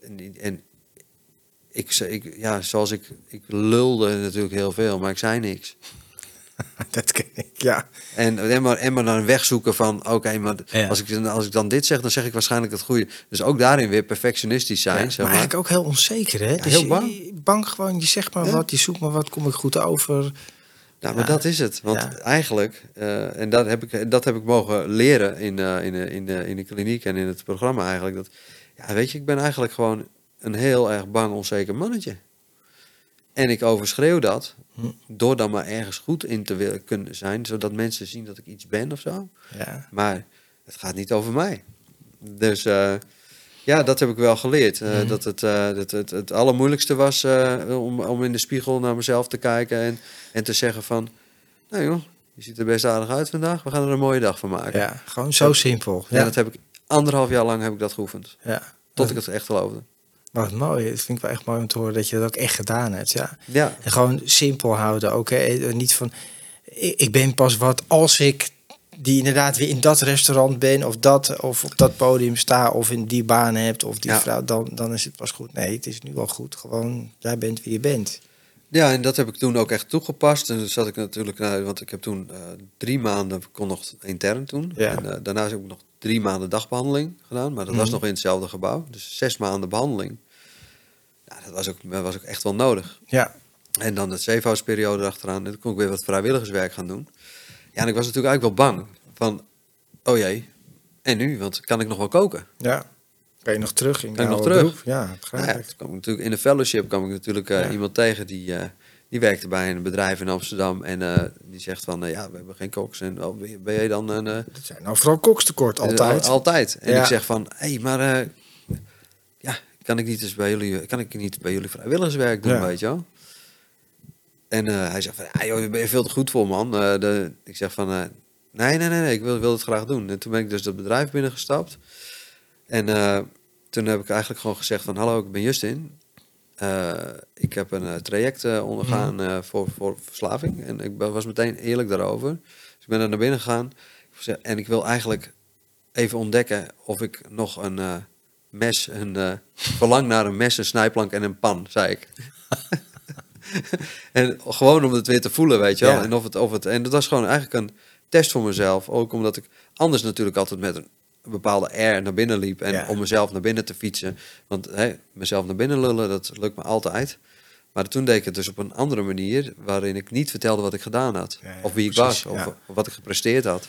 en, en ik, ik, ja, zoals ik... Ik lulde natuurlijk heel veel, maar ik zei niks. dat ken ik, ja. En, en, maar, en maar dan wegzoeken van, oké, maar Ja. als, ik, als ik dan dit zeg, dan zeg ik waarschijnlijk het goede. Dus ook daarin weer perfectionistisch zijn, Ja, zeg maar maar. eigenlijk ook heel onzeker, hè? Dus heel bang. je- bang gewoon, je zegt maar Ja. wat, je zoekt maar wat, kom ik goed over. Nou, maar Ja. dat is het. Want Ja. eigenlijk, eh, en dat heb, ik, dat heb ik mogen leren in, eh, in, de- in, de, in de kliniek en in het programma eigenlijk. Dat, ja, weet je, ik ben eigenlijk gewoon een heel erg bang, onzeker mannetje. En ik overschreeuw dat Hm. door dan maar ergens goed in te willen kunnen zijn, zodat mensen zien dat ik iets ben of zo. Ja. Maar het gaat niet over mij. Dus eh, ja, dat heb ik wel geleerd. Eh, Mhm. Dat het, eh, dat het, het allermoeilijkste was om, om in de spiegel naar mezelf te kijken en, en te zeggen van... Nou joh, je ziet er best aardig uit vandaag. We gaan er een mooie dag van maken. ja, gewoon zo simpel. Ja, Ja, dat heb ik anderhalf jaar lang heb ik dat geoefend. ja. Tot ik het echt geloofde. Wat mooi, dat vind ik wel echt mooi om te horen dat je dat ook echt gedaan hebt. Ja. Ja, En gewoon simpel houden ook. Hè. Eh, Niet van, ik ben pas wat als ik die inderdaad weer in dat restaurant ben of dat of op dat podium sta of in die baan hebt of die Ja. vrouw, dan, dan is het pas goed. Nee, het is nu al goed. Gewoon, jij bent wie je bent. Ja, en dat heb ik toen ook echt toegepast. En toen zat ik natuurlijk, nou, want ik heb toen eh, drie maanden, kon nog intern toen. Ja. En eh, daarna heb ik nog drie maanden dagbehandeling gedaan, maar dat was Mhm. nog in hetzelfde gebouw. Dus zes maanden behandeling. Ja, dat was ook, dat was ook echt wel nodig. Ja, En dan de zeefoutsperiode erachteraan. En toen kon ik weer wat vrijwilligerswerk gaan doen. Ja, en ik was natuurlijk eigenlijk wel bang. Van, oh jee, en nu? Want kan ik nog wel koken? ja. Kan je nog terug in Kan nog terug? beroep? Ja, begrijp Nou ja, ik. natuurlijk in de fellowship kwam ik natuurlijk eh, Ja. iemand tegen die, eh, die werkte bij een bedrijf in Amsterdam. En eh, die zegt van, eh, ja, we hebben geen koks. En oh, ben jij dan een... eh, Dat zijn nou vooral kokstekort, altijd. Al- altijd. En Ja. ik zeg van, hé, hey, maar eh, ja, kan ik niet eens bij jullie, kan ik niet bij jullie vrijwilligerswerk doen, Ja. weet je wel? En eh, hij zegt van, ja, joh, daar ben je veel te goed voor, man. Eh, de, ik zeg van, eh, nee, nee, nee, nee, ik wil, wil het graag doen. En toen ben ik dus dat bedrijf binnengestapt. En eh, toen heb ik eigenlijk gewoon gezegd van, hallo, ik ben Justin. Eh, ik heb een eh, traject eh, ondergaan eh, voor, voor verslaving. En ik was meteen eerlijk daarover. Dus ik ben er naar binnen gegaan. En ik wil eigenlijk even ontdekken of ik nog een mes, een verlang naar een mes, een snijplank en een pan, zei ik. en gewoon om het weer te voelen, weet je wel. Ja. En, of het, of het, en dat was gewoon eigenlijk een test voor mezelf. Ook omdat ik anders natuurlijk altijd met een bepaalde air naar binnen liep. En Ja. om mezelf naar binnen te fietsen. Want hè, mezelf naar binnen lullen, dat lukt me altijd. Maar toen deed ik het dus op een andere manier, waarin ik niet vertelde wat ik gedaan had. Ja, ja, of wie ik was, of wat ik gepresteerd had.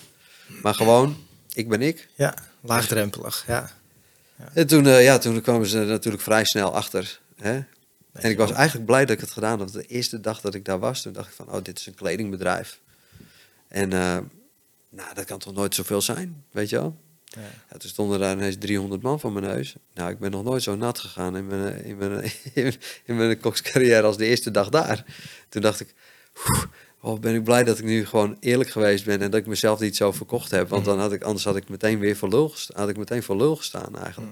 Maar gewoon, ik ben ik. Ja, laagdrempelig. Ja. En toen, eh, ja, toen kwamen ze natuurlijk vrij snel achter. Hè? En ik was eigenlijk blij dat ik het gedaan had. De eerste dag dat ik daar was, toen dacht ik van, oh, dit is een kledingbedrijf. En eh, nou, dat kan toch nooit zoveel zijn, weet je wel? Ja. Ja, toen stonden daar ineens 300 man van mijn neus. Nou, ik ben nog nooit zo nat gegaan in mijn, in mijn, in mijn kokscarrière als de eerste dag daar. Toen dacht ik, "Oeh, oh, ben ik blij dat ik nu gewoon eerlijk geweest ben en dat ik mezelf niet zo verkocht heb. Want dan had ik, anders had ik meteen weer voor lul had ik meteen voor lul gestaan eigenlijk.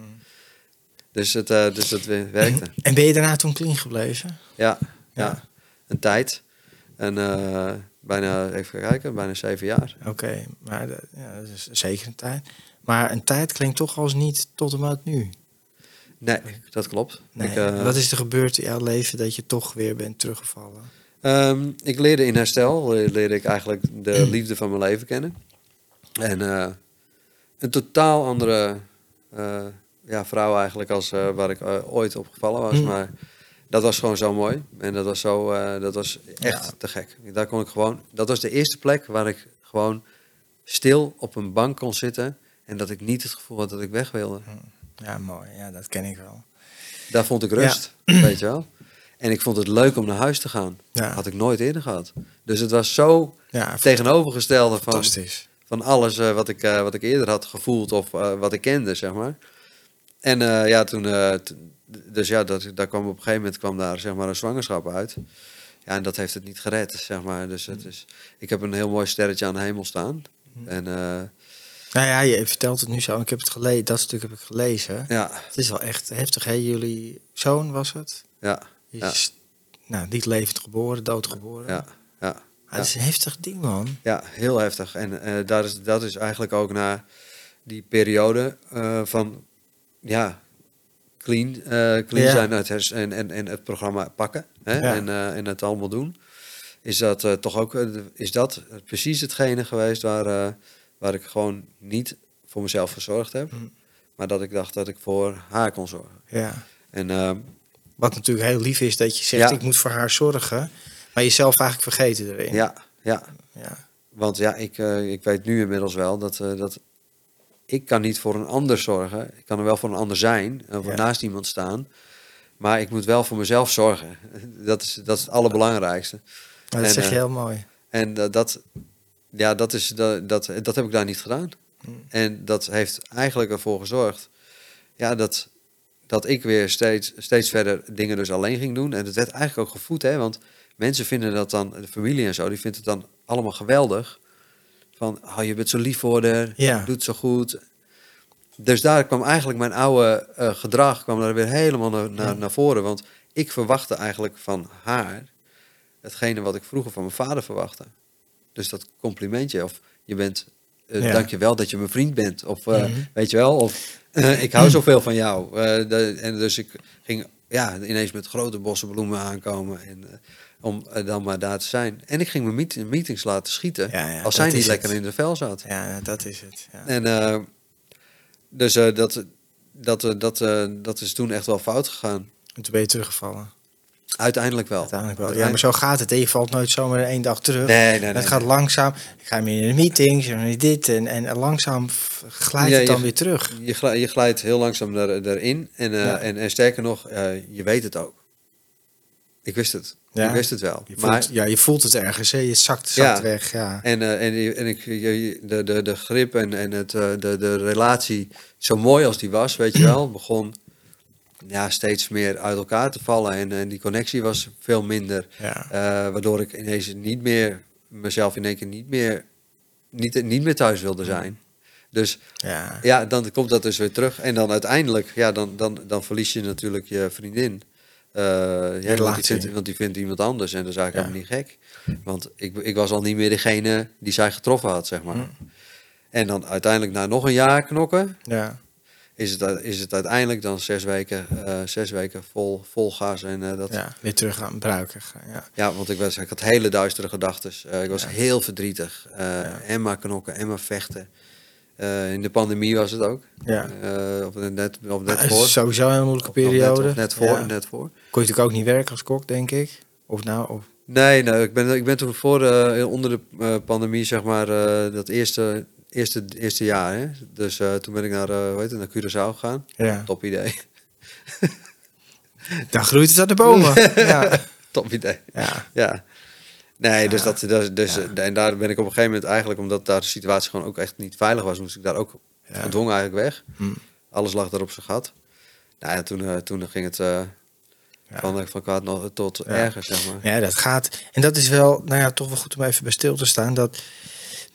Dus het, eh, dus het werkte. En ben je daarna toen clean gebleven? Ja, ja. Ja. een tijd. En eh, bijna, even kijken, bijna zeven jaar. Oké, maar dat, ja, dat is zeker een tijd. Maar een tijd klinkt toch als niet tot en met nu. Nee, dat klopt. Nee, Ik, eh, wat is er gebeurd in jouw leven dat je toch weer bent teruggevallen? Ehm, ik leerde in herstel, le- leerde ik eigenlijk de liefde van mijn leven kennen. En eh, een totaal andere eh, ja, vrouw eigenlijk als waar ik ooit op gevallen was. Mm. Maar dat was gewoon zo mooi. En dat was, zo, dat was echt Ja. te gek. Daar kon ik gewoon, dat was de eerste plek waar ik gewoon stil op een bank kon zitten. En dat ik niet het gevoel had dat ik weg wilde. Ja, mooi. Ja, dat ken ik wel. Daar vond ik rust, weet je wel. En ik vond het leuk om naar huis te gaan. Ja. Had ik nooit eerder gehad. Dus het was zo Ja, tegenovergestelde van, fantastisch. van alles eh, wat, ik, eh, wat ik eerder had gevoeld of eh, wat ik kende, zeg maar. En ja, toen, dus ja, dat, daar kwam op een gegeven moment kwam daar zeg maar een zwangerschap uit. Ja, en dat heeft het niet gered, zeg maar. Dus het is, ik heb een heel mooi sterretje aan de hemel staan. En eh, Nou ja, je vertelt het nu zo. Ik heb het gelezen. Dat stuk heb ik gelezen. Ja, Het is wel echt heftig, hè? Jullie zoon was het? ja, Ja. is nou, niet levend geboren, doodgeboren. ja, ja. Ah, Dat is een heftig ding, man. Ja, heel heftig. En eh daar is, dat is eigenlijk ook na die periode eh, van ja, clean, eh, clean Ja. zijn en, en, en het programma pakken hè? Ja. En, en het allemaal doen. Is dat toch ook is dat precies hetgene geweest waar, waar ik gewoon niet voor mezelf gezorgd heb. Mm. Maar dat ik dacht dat ik voor haar kon zorgen. Ja. En eh, Wat natuurlijk heel lief is dat je zegt, Ja. ik moet voor haar zorgen. Maar jezelf eigenlijk vergeten erin. ja, ja, Ja. Want ja, ik, eh, ik weet nu inmiddels wel dat, eh, dat ik kan niet voor een ander zorgen. Ik kan er wel voor een ander zijn, Ja. naast iemand staan. Maar ik moet wel voor mezelf zorgen. Dat is, dat is het allerbelangrijkste. Maar dat En, zeg je eh, heel mooi. En dat, ja, dat, is, dat, dat, dat heb ik daar niet gedaan. Mm. En dat heeft eigenlijk ervoor gezorgd ja, dat, dat ik weer steeds, steeds verder dingen dus alleen ging doen. En het werd eigenlijk ook gevoed, hè, want mensen vinden dat dan, de familie en zo, die vindt het dan allemaal geweldig. Van, oh, je bent zo lief voor haar, Ja. doet zo goed. Dus daar kwam eigenlijk mijn oude eh, gedrag kwam daar weer helemaal naar, naar, naar voren. Want ik verwachtte eigenlijk van haar hetgene wat ik vroeger van mijn vader verwachtte. Dus dat complimentje, of je bent, eh Ja. dank je wel dat je mijn vriend bent. Of eh, Mhm. weet je wel, of eh, ik hou zoveel van jou. De- en dus ik ging ja, ineens met grote bossen bloemen aankomen. En, om dan maar daar te zijn. En ik ging mijn meet- meetings laten schieten. Ja, ja, als zij niet het. lekker in de vel zat. Ja, dat is het. Ja. En dus dat, dat, dat, dat is toen echt wel fout gegaan. En toen ben je teruggevallen. Uiteindelijk wel. Uiteindelijk wel. Ja, maar zo gaat het. Je valt nooit zomaar één dag terug. Nee, nee, nee. het gaat langzaam. Ik ga meer in de meetings en dit. En, en langzaam glijdt Ja, het dan je- weer terug. Je, glijdt, je glijdt heel langzaam er, erin. En, eh, Ja. en, en sterker nog, eh, je weet het ook. Ik wist het. Ja. Ik wist het wel. Je maar, ja, je voelt het ergens. Hè? Je zakt, zakt Ja. weg. Ja. en, eh, en, en ik, je- de, de, de grip en, en het, de, de relatie, zo mooi als die was, weet je wel, begon ja, steeds meer uit elkaar te vallen. En, en die connectie was veel minder. Ja. Eh, waardoor ik ineens niet meer, mezelf in één keer niet meer, niet, niet meer thuis wilde zijn. Dus Ja. ja, dan komt dat dus weer terug. En dan uiteindelijk, ja, dan, dan, dan verlies je natuurlijk je vriendin. Eh, ja, want, die vindt, want die vindt iemand anders en dat is eigenlijk Ja. helemaal niet gek. Want ik, ik was al niet meer degene die zij getroffen had, zeg maar. Hm. En dan uiteindelijk na nog een jaar knokken, Ja. Is het, is het uiteindelijk dan zes weken, eh, zes weken vol, vol gas. En, eh, dat, ja. ja, weer terug aan gebruiken. Ja. want ik, was, ik had hele duistere gedachten. ik was Ja. heel verdrietig. Eh, Ja. En maar knokken, en maar vechten. Eh, in de pandemie was het ook. Ja. Eh, of net, of net het voor. sowieso een moeilijke Of net- periode. of net voor, Ja. net voor. Kon je natuurlijk ook niet werken als kok, denk ik. Of nou, of... Nee, nee ik, ben, ik ben toen voor, eh, onder de eh, pandemie, zeg maar, eh, dat eerste, eerste, eerste jaar. Hè? Dus eh, toen ben ik naar, eh hoe heet het, naar Curaçao gegaan. Ja. Top idee. Dan groeit het aan de bomen. ja. Top idee. Ja. Ja. Nee, dus, dat, dat, dus Ja. eh, en daar ben ik op een gegeven moment eigenlijk, omdat daar de situatie gewoon ook echt niet veilig was, moest ik daar ook gedwongen eigenlijk weg. Hm. Alles lag daar op zijn gat. Nou ja, toen, eh, toen ging het eh, van, eh, van kwaad nog tot erger, zeg maar. Ja, dat gaat. En dat is wel, nou ja, toch wel goed om even bij stil te staan. Dat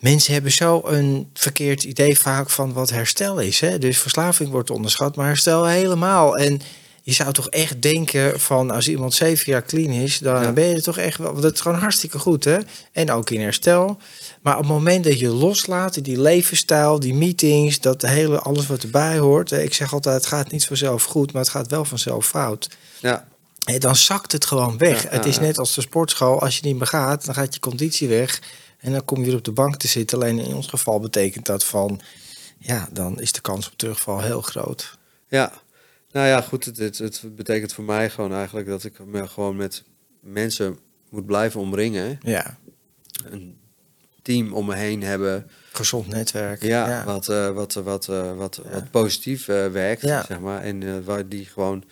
mensen hebben zo een verkeerd idee vaak van wat herstel is. Hè? Dus verslaving wordt onderschat, maar herstel helemaal. En je zou toch echt denken van als iemand zeven jaar clean is, dan Ja. ben je toch echt wel. Want dat is gewoon hartstikke goed, hè? En ook in herstel. Maar op het moment dat je loslaat, die levensstijl, die meetings, dat hele alles wat erbij hoort. Ik zeg altijd, het gaat niet vanzelf goed, maar het gaat wel vanzelf fout. Ja, Hé, dan zakt het gewoon weg. Ja, het is net als de sportschool. Als je niet meer gaat, dan gaat je conditie weg. En dan kom je weer op de bank te zitten. Alleen in ons geval betekent dat van... Ja, dan is de kans op terugval heel groot. Ja, nou ja, goed. Het, het, het betekent voor mij gewoon eigenlijk dat ik me gewoon met mensen moet blijven omringen. Ja, Een team om me heen hebben. gezond netwerk. Ja, ja. wat, eh, wat, wat, eh, wat, Ja. wat positief eh, werkt, Ja. zeg maar. En eh, waar die gewoon,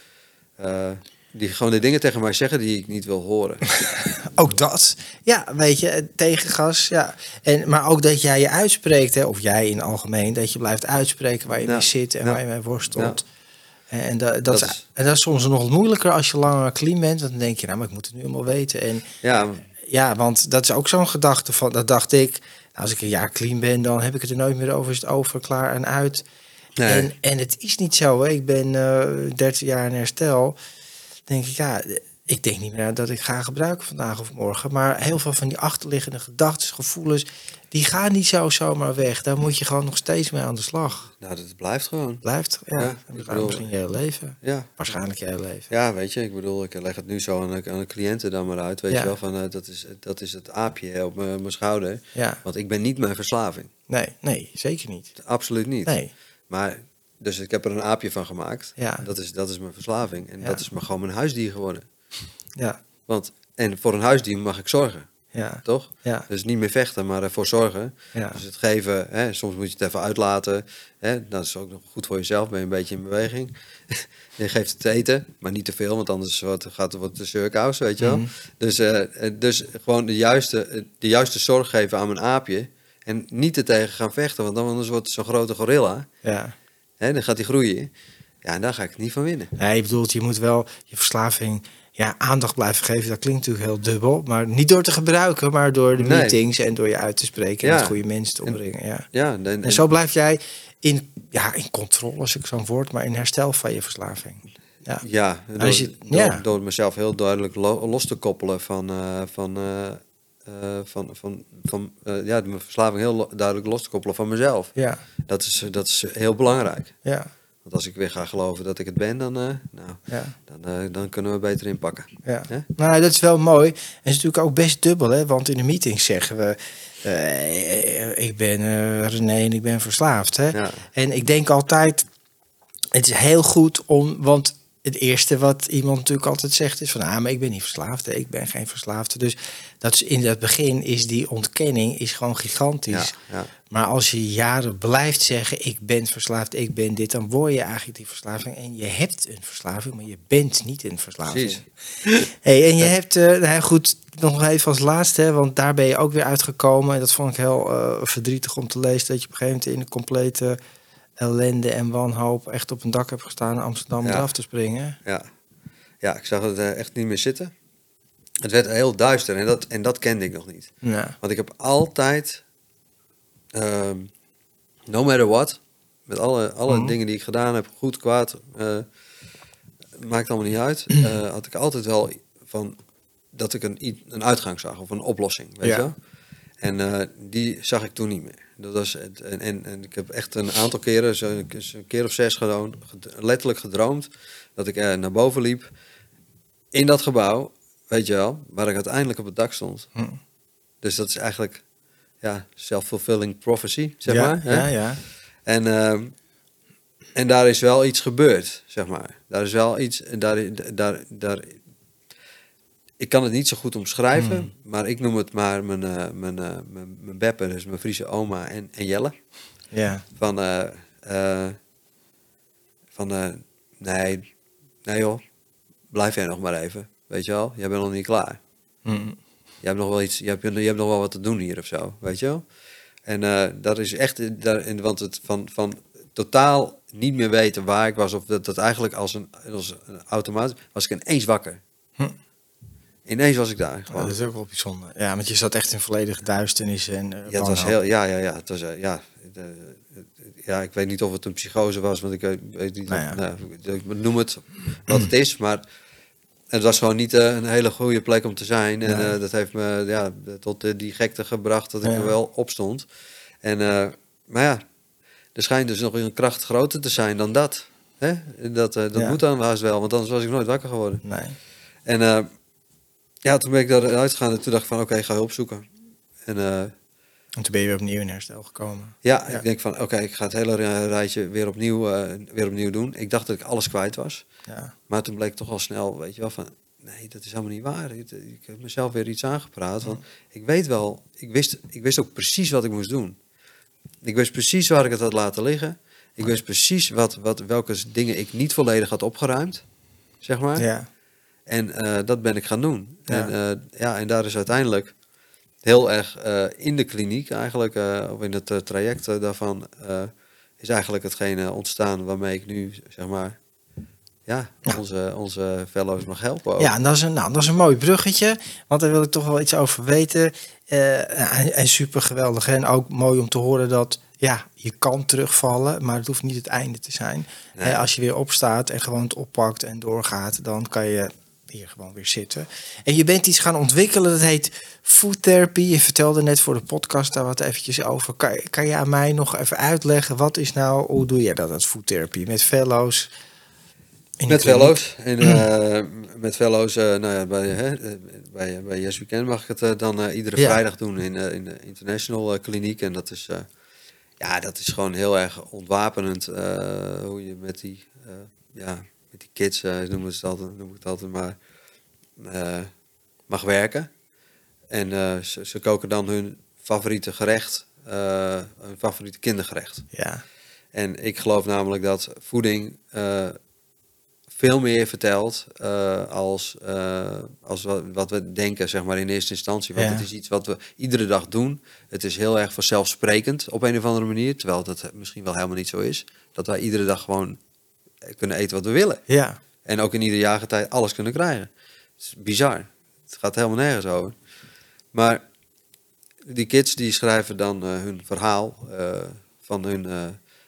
eh, die gewoon de dingen tegen mij zeggen die ik niet wil horen. Ook dat. Ja, weet je, eh, tegengas. Ja. En, maar ook dat jij je uitspreekt, hè, of jij in het algemeen, dat je blijft uitspreken waar je Ja. mee zit en waar je mee worstelt. En, da- dat, Dat is, is- en dat is soms nog moeilijker als je langer clean bent. Want dan denk je, nou, maar ik moet het nu allemaal weten. En ja, ja, want dat is ook zo'n gedachte van, dat dacht ik, als ik een jaar clean ben, dan heb ik het er nooit meer over, is het over, klaar en uit. Nee. En, en het is niet zo, hè. ik ben eh 30 jaar in herstel, denk ik, ja, ik denk niet meer dat ik ga gebruiken vandaag of morgen, maar heel veel van die achterliggende gedachten, gevoelens, die gaan niet zo zomaar weg. Daar moet je gewoon nog steeds mee aan de slag. Nou, dat blijft gewoon. Blijft, ja, Ja, en ik dat bedoel- misschien je hele leven. Ja. Waarschijnlijk je hele leven. Ja, weet je, ik bedoel, ik leg het nu zo aan de, aan de cliënten dan maar uit. Weet Ja. je wel, van eh, dat, is, dat is het aapje op mijn mijn schouder. Ja, Want ik ben niet mijn verslaving. nee, nee, zeker niet. Absoluut niet. Nee, Maar, dus ik heb er een aapje van gemaakt. Ja. Dat, is, dat is mijn verslaving. En Ja. dat is me gewoon mijn huisdier geworden. ja, Want, en voor een huisdier mag ik zorgen, ja, toch? ja, Dus niet meer vechten, maar ervoor zorgen. ja. Dus het geven, hè, soms moet je het even uitlaten. Hè, dat is ook nog goed voor jezelf, ben je een beetje in beweging. je geeft het eten, maar niet te veel, want anders wordt, gaat, wordt het de surkous, weet je wel. Mhm. Dus, eh, eh, dus gewoon de juiste, de juiste zorg geven aan mijn aapje. En niet er tegen gaan vechten, want dan anders wordt het zo'n grote gorilla. ja. Hè, dan gaat hij groeien. Ja, en daar ga ik niet van winnen. Nee, je bedoelt, je moet wel je verslaving ja, aandacht blijven geven. Dat klinkt natuurlijk heel dubbel. Maar niet door te gebruiken, maar door de Nee. meetings en door je uit te spreken. Ja. En met goede mensen te ombrengen. Ja. Ja, en, en- En zo blijf jij in, ja, in controle, als ik zo'n woord, maar in herstel van je verslaving. Ja, Ja, door, je- ja. door mezelf heel duidelijk lo- los te koppelen van, eh, van, eh, eh, van, van, van eh, ja, mijn verslaving heel duidelijk los te koppelen van mezelf. ja, Dat is, dat is heel belangrijk. ja, Want als ik weer ga geloven dat ik het ben, dan, eh, nou, ja. dan, dan kunnen we beter inpakken. Ja. Nou, dat is wel mooi. En het is natuurlijk ook best dubbel, hè? Want in de meetings zeggen we... ik ben René en ik ben verslaafd, hè? Ja. En ik denk altijd... Het is heel goed om... Want het eerste wat iemand natuurlijk altijd zegt is van... Ah, maar ik ben niet verslaafd, hè, ik ben geen verslaafde. Dus dat is in het begin is die ontkenning is gewoon gigantisch. Ja, ja. Maar als je jaren blijft zeggen, ik ben verslaafd, ik ben dit, dan word je eigenlijk die verslaving. En je hebt een verslaving, maar je bent niet een verslaving. Precies. Hey, en je hebt, eh nou goed, nog even als laatste, hè, want daar ben je ook weer uitgekomen. En dat vond ik heel eh, verdrietig om te lezen, dat je op een gegeven moment in de complete ellende en wanhoop echt op een dak hebt gestaan in Amsterdam om Ja. eraf te springen. Ja. ja, ik zag het eh, echt niet meer zitten. Het werd heel duister en dat, en dat kende ik nog niet. Ja, Want ik heb altijd, ehm, no matter what, met alle, alle Mhm. dingen die ik gedaan heb, goed, kwaad, eh, maakt allemaal niet uit, eh, had ik altijd wel van dat ik een, een uitgang zag of een oplossing, weet Ja. je? En eh, die zag ik toen niet meer. Dat was het, en, en, en ik heb echt een aantal keren, zo'n een keer of zes ged- letterlijk gedroomd, dat ik eh, naar boven liep in dat gebouw, weet je wel, waar ik uiteindelijk op het dak stond. Hm. Dus dat is eigenlijk ja, self-fulfilling prophecy, zeg ja, maar. hè? ja, ja. En, ehm, en daar is wel iets gebeurd, zeg maar. Daar is wel iets, en daar, daar, daar, ik kan het niet zo goed omschrijven, Hmm. maar ik noem het maar mijn, eh, mijn, eh, mijn, mijn beppe, dus mijn Friese oma en, en Jelle. ja. Van, eh, van nee, nee joh, blijf jij nog maar even, weet je wel, jij bent nog niet klaar. Hm. Je hebt nog wel iets, je hebt, je hebt nog wel wat te doen hier of zo, weet je wel? En dat is echt, daar, want het van, van totaal niet meer weten waar ik was, of dat, dat eigenlijk als een, als een automaat, was ik ineens wakker. Hm. Ineens was ik daar Ja, gewoon. dat is ook wel bijzonder. Ja, want je zat echt in volledige duisternis en eh, Ja, het was heel, ja, ja, ja, het was, eh, ja, de- ja, ik weet niet of het een psychose was, want ik weet, niet, Nou ja. nou, ik noem het wat het is, maar het was gewoon niet eh, een hele goede plek om te zijn. En eh, dat heeft me ja, tot eh, die gekte gebracht dat ik er wel opstond. En, eh, maar ja, er schijnt dus nog een kracht groter te zijn dan dat. Hè? Dat, eh, dat moet dan haast wel, want anders was ik nooit wakker geworden. Nee. En eh, ja, toen ben ik daaruit gegaan en toen dacht ik van oké, ga hulp zoeken. En eh, En toen ben je weer opnieuw in herstel gekomen. ja, Ja. ik denk van oké, ik ga het hele ri- rijtje weer opnieuw, eh, weer opnieuw doen. Ik dacht dat ik alles kwijt was. Ja. Maar toen bleek toch al snel, weet je wel, van nee, dat is helemaal niet waar. Ik, ik heb mezelf weer iets aangepraat. Want ik weet wel, ik wist, ik wist ook precies wat ik moest doen. Ik wist precies waar ik het had laten liggen. Ik wist precies wat, wat, welke dingen ik niet volledig had opgeruimd, zeg maar. Ja. En eh, dat ben ik gaan doen. Ja. En, eh, ja, en daar is uiteindelijk heel erg eh, in de kliniek eigenlijk, of in het traject daarvan, is eigenlijk hetgene ontstaan waarmee ik nu, zeg maar, ja, Ja. Onze, onze fellows mag helpen. Ook. Ja, en dat is, een, nou, dat is een mooi bruggetje, want daar wil ik toch wel iets over weten. En, en super geweldig. hè. En ook mooi om te horen dat ja, je kan terugvallen, maar het hoeft niet het einde te zijn. Nee. Als je weer opstaat en gewoon het oppakt en doorgaat, dan kan je hier gewoon weer zitten. En je bent iets gaan ontwikkelen, dat heet food therapy. Je vertelde net voor de podcast daar wat eventjes over. Kan, kan je aan mij nog even uitleggen, wat is nou, hoe doe je dat, dat food therapy? Met fellows? Met fellows. En, eh, met fellows eh, nou ja, bij, hè, bij, bij Yes Weekend mag ik het eh, dan iedere Ja. vrijdag doen in, in de International Kliniek. En dat is, ja, dat is gewoon heel erg ontwapenend hoe je met die, ja, met die kids, eh noem, het altijd, noem ik het altijd maar, eh, mag werken. En eh, ze, ze koken dan hun favoriete gerecht, hun favoriete kindergerecht. Ja, En ik geloof namelijk dat voeding veel meer vertelt eh, als, als wat, wat we denken, zeg maar in eerste instantie. Want Ja. het is iets wat we iedere dag doen. Het is heel erg vanzelfsprekend op een of andere manier. Terwijl dat misschien wel helemaal niet zo is. Dat wij iedere dag gewoon kunnen eten wat we willen. ja, En ook in ieder jaargetijd alles kunnen krijgen. Het is bizar. Het gaat helemaal nergens over. Maar die kids die schrijven dan eh, hun verhaal eh, van hun... eh,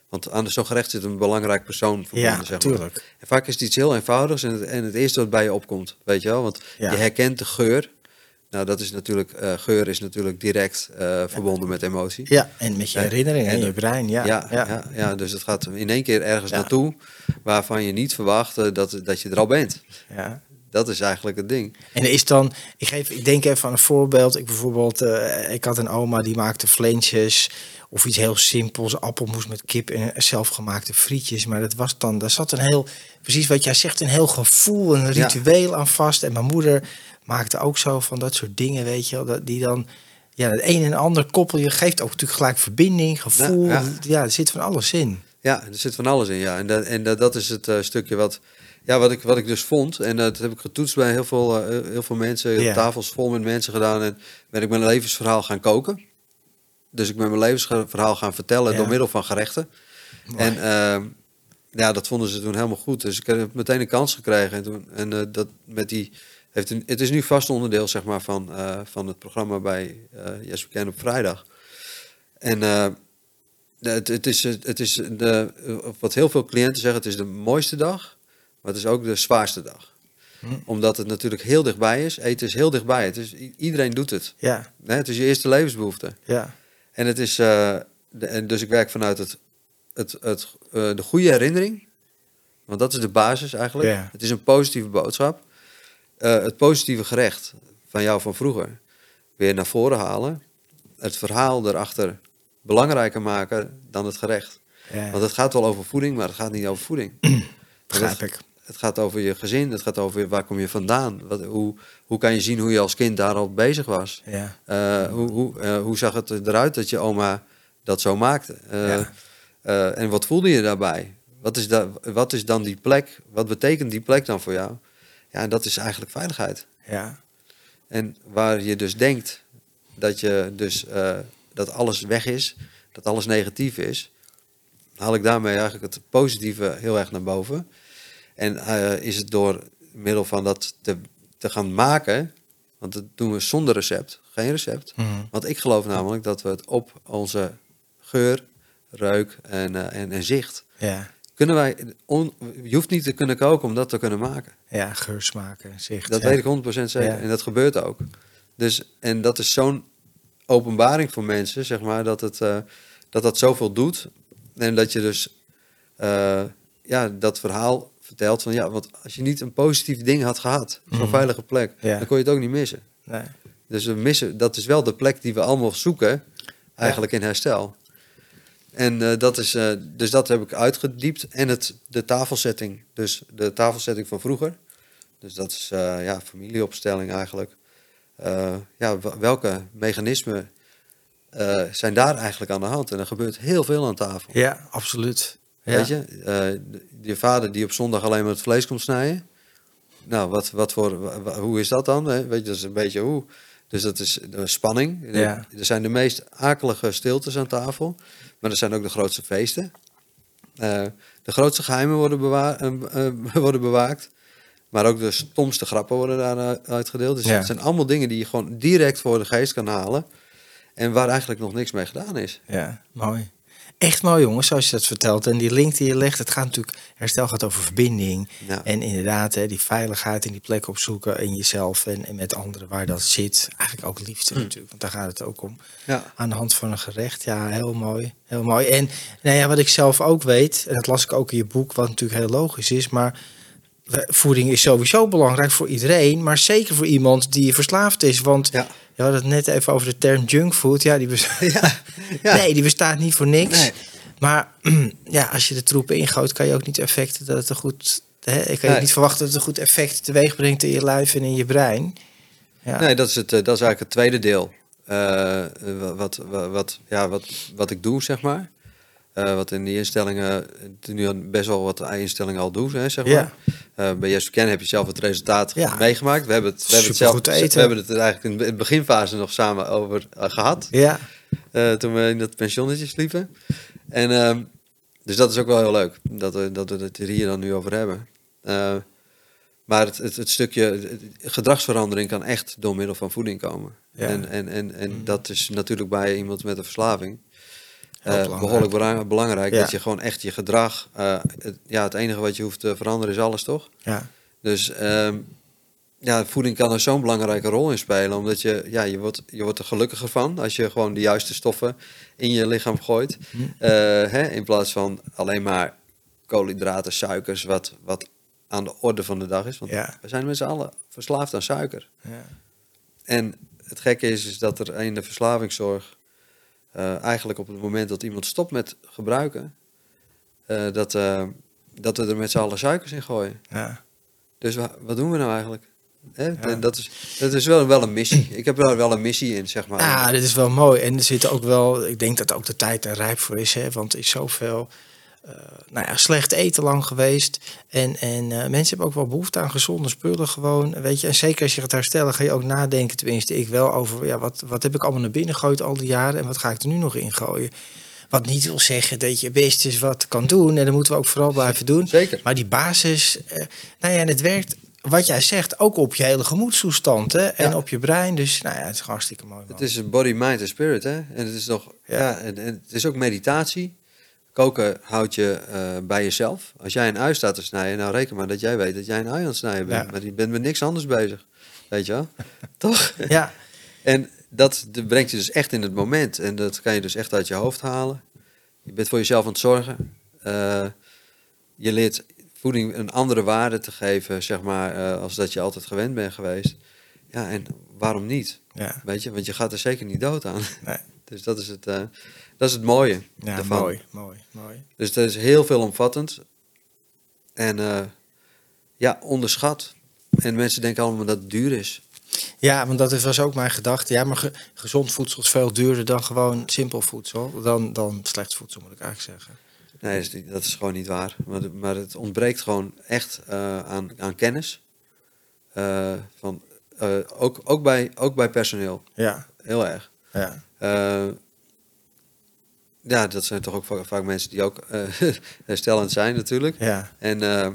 want aan zo'n gerecht zit een belangrijk persoon verbonden, ja, zeg maar. En vaak is het iets heel eenvoudigs en het, en het eerste wat bij je opkomt, weet je wel? Want Ja. je herkent de geur. Nou, dat is natuurlijk... eh, geur is natuurlijk direct eh, verbonden met emotie. Ja, en met je Ja, herinneringen en je brein, ja. Ja, ja. Ja, dus het gaat in één keer ergens naartoe waarvan je niet verwacht eh, dat, dat je er al bent. ja. Dat is eigenlijk het ding. En is dan, ik, geef, ik denk even aan een voorbeeld. Ik bijvoorbeeld, eh, ik had een oma die maakte flensjes of iets heel simpels, appelmoes met kip en zelfgemaakte frietjes. Maar dat was dan, daar zat een heel, precies wat jij zegt, een heel gevoel, een Ja. ritueel aan vast. En mijn moeder maakte ook zo van dat soort dingen, weet je wel, dat die dan, ja, het een en ander koppel je, geeft ook natuurlijk gelijk verbinding, gevoel. Ja, Ja, er zit van alles in. Ja, er zit van alles in. Ja. En, dat, en dat, dat is het eh, stukje wat, ja, wat, ik, wat ik dus vond. En dat heb ik getoetst bij heel veel, eh, heel veel mensen. Ja. Tafels vol met mensen gedaan. En ben ik mijn levensverhaal gaan koken. Dus ik ben mijn levensverhaal gaan vertellen door middel van gerechten. Mooi. En ehm, ja, dat vonden ze toen helemaal goed. Dus ik heb meteen een kans gekregen. En, toen, en eh, dat met die. Heeft een, het is nu vast onderdeel zeg maar, van, eh, van het programma bij eh Yes We Can op vrijdag. En eh, het, het is, het is de, wat heel veel cliënten zeggen, het is de mooiste dag, maar het is ook de zwaarste dag. Hm. Omdat het natuurlijk heel dichtbij is. Eten is heel dichtbij. Het is, iedereen doet het. Ja, Hè, Het is je eerste levensbehoefte. ja, En het is, de, en dus ik werk vanuit het, het, het, de goede herinnering. Want dat is de basis eigenlijk. Ja. Het is een positieve boodschap. Eh, het positieve gerecht van jou van vroeger weer naar voren halen. Het verhaal erachter belangrijker maken dan het gerecht. ja. Want het gaat wel over voeding, maar het gaat niet over voeding. begrijp het, ik. het gaat over je gezin, het gaat over waar kom je vandaan. Wat, hoe, hoe kan je zien hoe je als kind daar al bezig was? Ja, Eh, hoe, hoe, eh, hoe zag het eruit dat je oma dat zo maakte? Ja. en wat voelde je daarbij? Wat is, da wat is dan die plek? Wat betekent die plek dan voor jou? Ja, dat is eigenlijk veiligheid. ja, En waar je dus denkt dat, je dus, eh, dat alles weg is, dat alles negatief is, haal ik daarmee eigenlijk het positieve heel erg naar boven. En eh, is het door middel van dat te, te gaan maken, want dat doen we zonder recept, geen recept. Mhm. Want ik geloof namelijk dat we het op onze geur, reuk en, eh, en, en zicht ja. Kunnen wij. On, je hoeft niet te kunnen koken om dat te kunnen maken. Ja, geursmaken, zicht. Dat ja. weet ik 100% zeker. Ja. En dat gebeurt ook. Dus, en dat is zo'n openbaring voor mensen, zeg maar, dat het, eh, dat, dat zoveel doet. En dat je dus eh, ja, dat verhaal vertelt van ja, want als je niet een positief ding had gehad, zo'n Mhm. veilige plek, Ja. dan kon je het ook niet missen. Nee. Dus we missen, dat is wel de plek die we allemaal zoeken, eigenlijk in herstel. En eh, dat is, eh, dus dat heb ik uitgediept. En het, de tafelsetting, dus de tafelsetting van vroeger. Dus dat is eh, ja, familieopstelling eigenlijk. Ja, welke mechanismen zijn daar eigenlijk aan de hand? En er gebeurt heel veel aan tafel. Ja, absoluut. Ja. Weet je, je vader die op zondag alleen maar het vlees komt snijden. Nou, wat, wat voor, hoe is dat dan? Weet je, dat is een beetje hoe. Dus dat is spanning. Ja. Er zijn de meest akelige stiltes aan tafel. Maar er zijn ook de grootste feesten. Eh, de grootste geheimen worden, bewa eh, eh, worden bewaakt. Maar ook de stomste grappen worden daar uitgedeeld. Dus Ja. het zijn allemaal dingen die je gewoon direct voor de geest kan halen. En waar eigenlijk nog niks mee gedaan is. Ja, mooi. Echt mooi, jongens, zoals je dat vertelt. En die link die je legt, het gaat natuurlijk, herstel gaat over verbinding. Ja. En inderdaad, hè, die veiligheid en die plek opzoeken in jezelf en, en met anderen waar dat zit. Eigenlijk ook liefde natuurlijk, want daar gaat het ook om. Ja. Aan de hand van een gerecht, ja, heel mooi. Heel mooi. En nou ja, wat ik zelf ook weet, en dat las ik ook in je boek, wat natuurlijk heel logisch is, maar voeding is sowieso belangrijk voor iedereen, maar zeker voor iemand die verslaafd is. Want Ja. je had het net even over de term junkfood. Ja, die bestaat, Ja. Ja. Nee, die bestaat niet voor niks. Nee. Maar ja, als je de troepen ingooit, kan je ook niet effecten dat het een goed. Hè, ik kan je niet verwachten dat het een goed effect teweeg brengt in je lijf en in je brein. Ja. Nee, dat is, het, eh, dat is eigenlijk het tweede deel. Eh, wat, wat, wat, ja, wat, wat ik doe, zeg maar. Eh, wat in die instellingen, nu best wel wat instellingen al doen, hè, zeg Ja. maar. Eh, bij Yes Ken heb je zelf het resultaat Ja. meegemaakt. We hebben het, we hebben het zelf, eten. we hebben het eigenlijk in de beginfase nog samen over eh, gehad. ja, toen we in dat pensionnetje sliepen. En, ehm, dus dat is ook wel heel leuk, dat we, dat we het er hier dan nu over hebben. Maar het, het, het stukje het- gedragsverandering kan echt door middel van voeding komen. Ja. En, en, en, en dat is natuurlijk bij iemand met een verslaving Eh, belangrijk. behoorlijk bela- belangrijk. Ja. Dat je gewoon echt je gedrag... eh, het, ja, het enige wat je hoeft te veranderen is alles, toch? ja, Dus ehm, ja, voeding kan er zo'n belangrijke rol in spelen. Omdat je, ja, je, wordt, je wordt er gelukkiger van als je gewoon de juiste stoffen in je lichaam gooit. Hm. Eh, hè, in plaats van alleen maar koolhydraten, suikers, wat, wat aan de orde van de dag is. Want Ja. we zijn met z'n allen verslaafd aan suiker. ja. En het gekke is, is dat er in de verslavingszorg eh, eigenlijk op het moment dat iemand stopt met gebruiken, eh, dat, eh, dat we er met z'n allen suikers in gooien. ja. Dus wa- wat doen we nou eigenlijk? Hè? Ja. En Dat is, dat is wel, wel een missie. Ik heb er wel een missie in, zeg maar. Ja, dit is wel mooi. En er zit ook wel, ik denk dat ook de tijd er rijp voor is, hè? want er is zoveel nou ja, slecht eten lang geweest. En, en eh, mensen hebben ook wel behoefte aan gezonde spullen gewoon. Weet je, en zeker als je gaat herstellen, ga je ook nadenken, tenminste ik wel, over ja, wat, wat heb ik allemaal naar binnen gegooid al die jaren en wat ga ik er nu nog in gooien. Wat niet wil zeggen dat je best is wat kan doen. En dat moeten we ook vooral blijven doen. Zeker. Maar die basis, eh, nou ja, en het werkt, wat jij zegt, ook op je hele gemoedstoestand hè, en Ja. op je brein. Dus nou ja, het is hartstikke mooi. man. Het is een body, mind en spirit, hè? En het is nog, Ja. ja, en, en het is ook meditatie. Koken houdt je eh, bij jezelf. Als jij een ui staat te snijden, nou reken maar dat jij weet dat jij een ui aan het snijden bent. Ja. Maar je bent met niks anders bezig. Weet je wel? Toch? Ja, En dat brengt je dus echt in het moment. En dat kan je dus echt uit je hoofd halen. Je bent voor jezelf aan het zorgen. Eh, je leert voeding een andere waarde te geven, zeg maar, eh, als dat je altijd gewend bent geweest. Ja, en waarom niet? ja, Weet je, want je gaat er zeker niet dood aan. nee. Dus dat is het, dat is het mooie ja daarvan. mooi, mooi, mooi. Dus dat is heel veelomvattend. En eh, ja, onderschat. En mensen denken allemaal dat het duur is. Ja, want dat was ook mijn gedachte. Ja, maar ge- gezond voedsel is veel duurder dan gewoon simpel voedsel. Dan, dan slecht voedsel, moet ik eigenlijk zeggen. Nee, dat is, dat is gewoon niet waar. Maar, maar het ontbreekt gewoon echt eh, aan, aan kennis. Eh, van, ook, ook, bij, ook bij personeel. Ja, Heel erg. ja, ja, dat zijn toch ook va- vaak mensen die ook eh, herstellend zijn natuurlijk. ja, En, eh,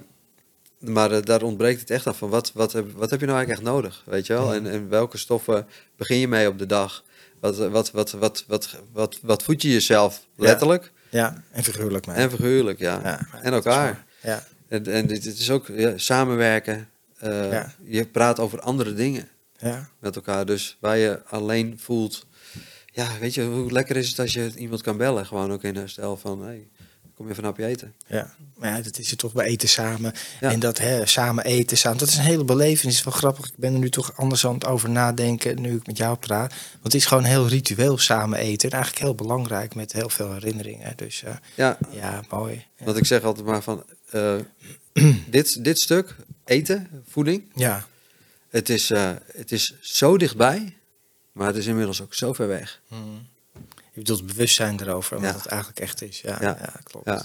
maar eh, daar ontbreekt het echt aan van wat, wat, heb, wat heb je nou eigenlijk echt nodig, weet je wel? Ja. En, en welke stoffen begin je mee op de dag? Wat, wat, wat, wat, wat, wat, wat voed je jezelf letterlijk ja. En figuurlijk mij. en figuurlijk, ja. Ja, en elkaar. Ja, En, en dit, dit is ook samenwerken. Je praat over andere dingen ja, met elkaar. Dus waar je alleen voelt... Ja, weet je, hoe lekker is het als je iemand kan bellen? Gewoon ook in herstel van... Hey, kom je even een hapje eten? ja. Maar ja, dat is het toch bij eten samen. Ja. En dat hè, samen eten samen, dat is een hele belevenis. Het is wel grappig. Ik ben er nu toch anders aan het over nadenken nu ik met jou praat. Want het is gewoon heel ritueel samen eten. En eigenlijk heel belangrijk met heel veel herinneringen. Dus eh, Ja, ja, mooi. Ja. Want ik zeg altijd maar van, eh, dit, dit stuk, eten, voeding, ja, het is, eh, het is zo dichtbij, maar het is inmiddels ook zo ver weg. Hmm. Je bedoelt bewustzijn erover, en Ja. wat het eigenlijk echt is. Ja, Ja. ja. klopt. Ja.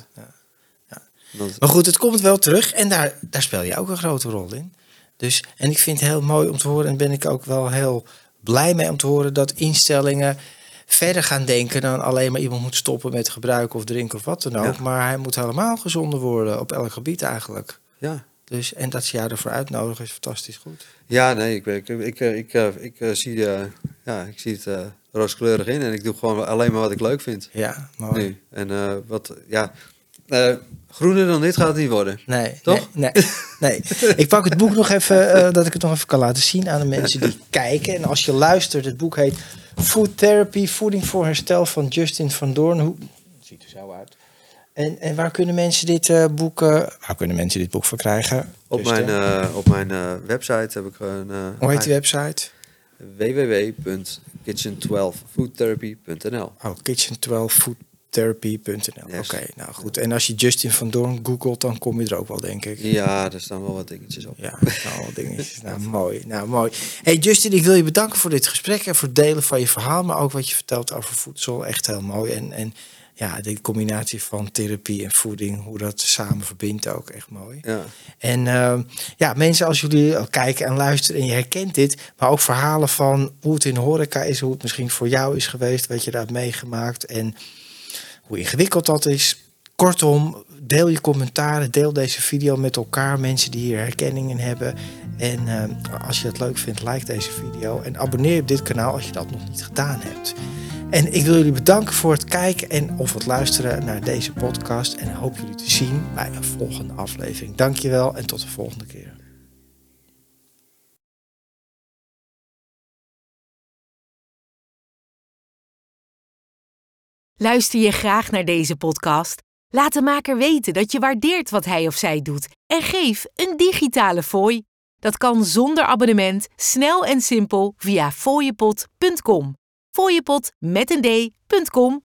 Maar goed, het komt wel terug en daar, daar speel je ook een grote rol in. Dus, en ik vind het heel mooi om te horen en ben ik ook wel heel blij mee om te horen dat instellingen verder gaan denken dan alleen maar iemand moet stoppen met gebruiken of drinken of wat dan ook. Maar hij moet helemaal gezonder worden op elk gebied eigenlijk. Ja, Dus, en dat ze jou ervoor uitnodigen is fantastisch goed. ja nee, ik, ik, ik, ik, ik, eh, ik, eh, zie, eh, ja, ik zie het eh, rooskleurig in en ik doe gewoon alleen maar wat ik leuk vind. Ja, mooi. Nu. En eh, wat, ja, eh, groener dan dit gaat het niet worden. Nee, Toch? Nee, nee, nee. Ik pak het boek nog even, eh, dat ik het nog even kan laten zien aan de mensen die kijken. En als je luistert, het boek heet Food Therapy, Voeding voor Herstel van Justin van Doorn. Hoe, het ziet er zo uit. En, en waar kunnen mensen dit eh, boek, waar kunnen mensen dit boek verkrijgen? Op Justin? mijn, eh, op mijn eh, website heb ik een... Hoe heet die website? www.kitchen12foodtherapy.nl Oh, kitchen12foodtherapy.nl. Yes. Oké, nou goed. En als je Justin van Doorn googelt, dan kom je er ook wel, denk ik. Ja, er staan wel wat dingetjes op. Ja, nou, dingetjes. Nou, mooi. Nou, mooi. Hey Justin, ik wil je bedanken voor dit gesprek en voor het delen van je verhaal, maar ook wat je vertelt over voedsel. Echt heel mooi. En, en ja, de combinatie van therapie en voeding, hoe dat samen verbindt ook echt mooi. Ja. En eh, ja, mensen, als jullie kijken en luisteren en je herkent dit, maar ook verhalen van hoe het in de horeca is, hoe het misschien voor jou is geweest, wat je daar hebt meegemaakt en hoe ingewikkeld dat is. Kortom, deel je commentaren, deel deze video met elkaar, mensen die hier herkenning in hebben. En eh, als je het leuk vindt, like deze video en abonneer je op dit kanaal als je dat nog niet gedaan hebt. En ik wil jullie bedanken voor het kijken en of het luisteren naar deze podcast. En hoop jullie te zien bij een volgende aflevering. Dankjewel en tot de volgende keer. Luister je graag naar deze podcast? Laat de maker weten dat je waardeert wat hij of zij doet en geef een digitale fooi. Dat kan zonder abonnement, snel en simpel via fooiepot.com. Fooiepot met een d.com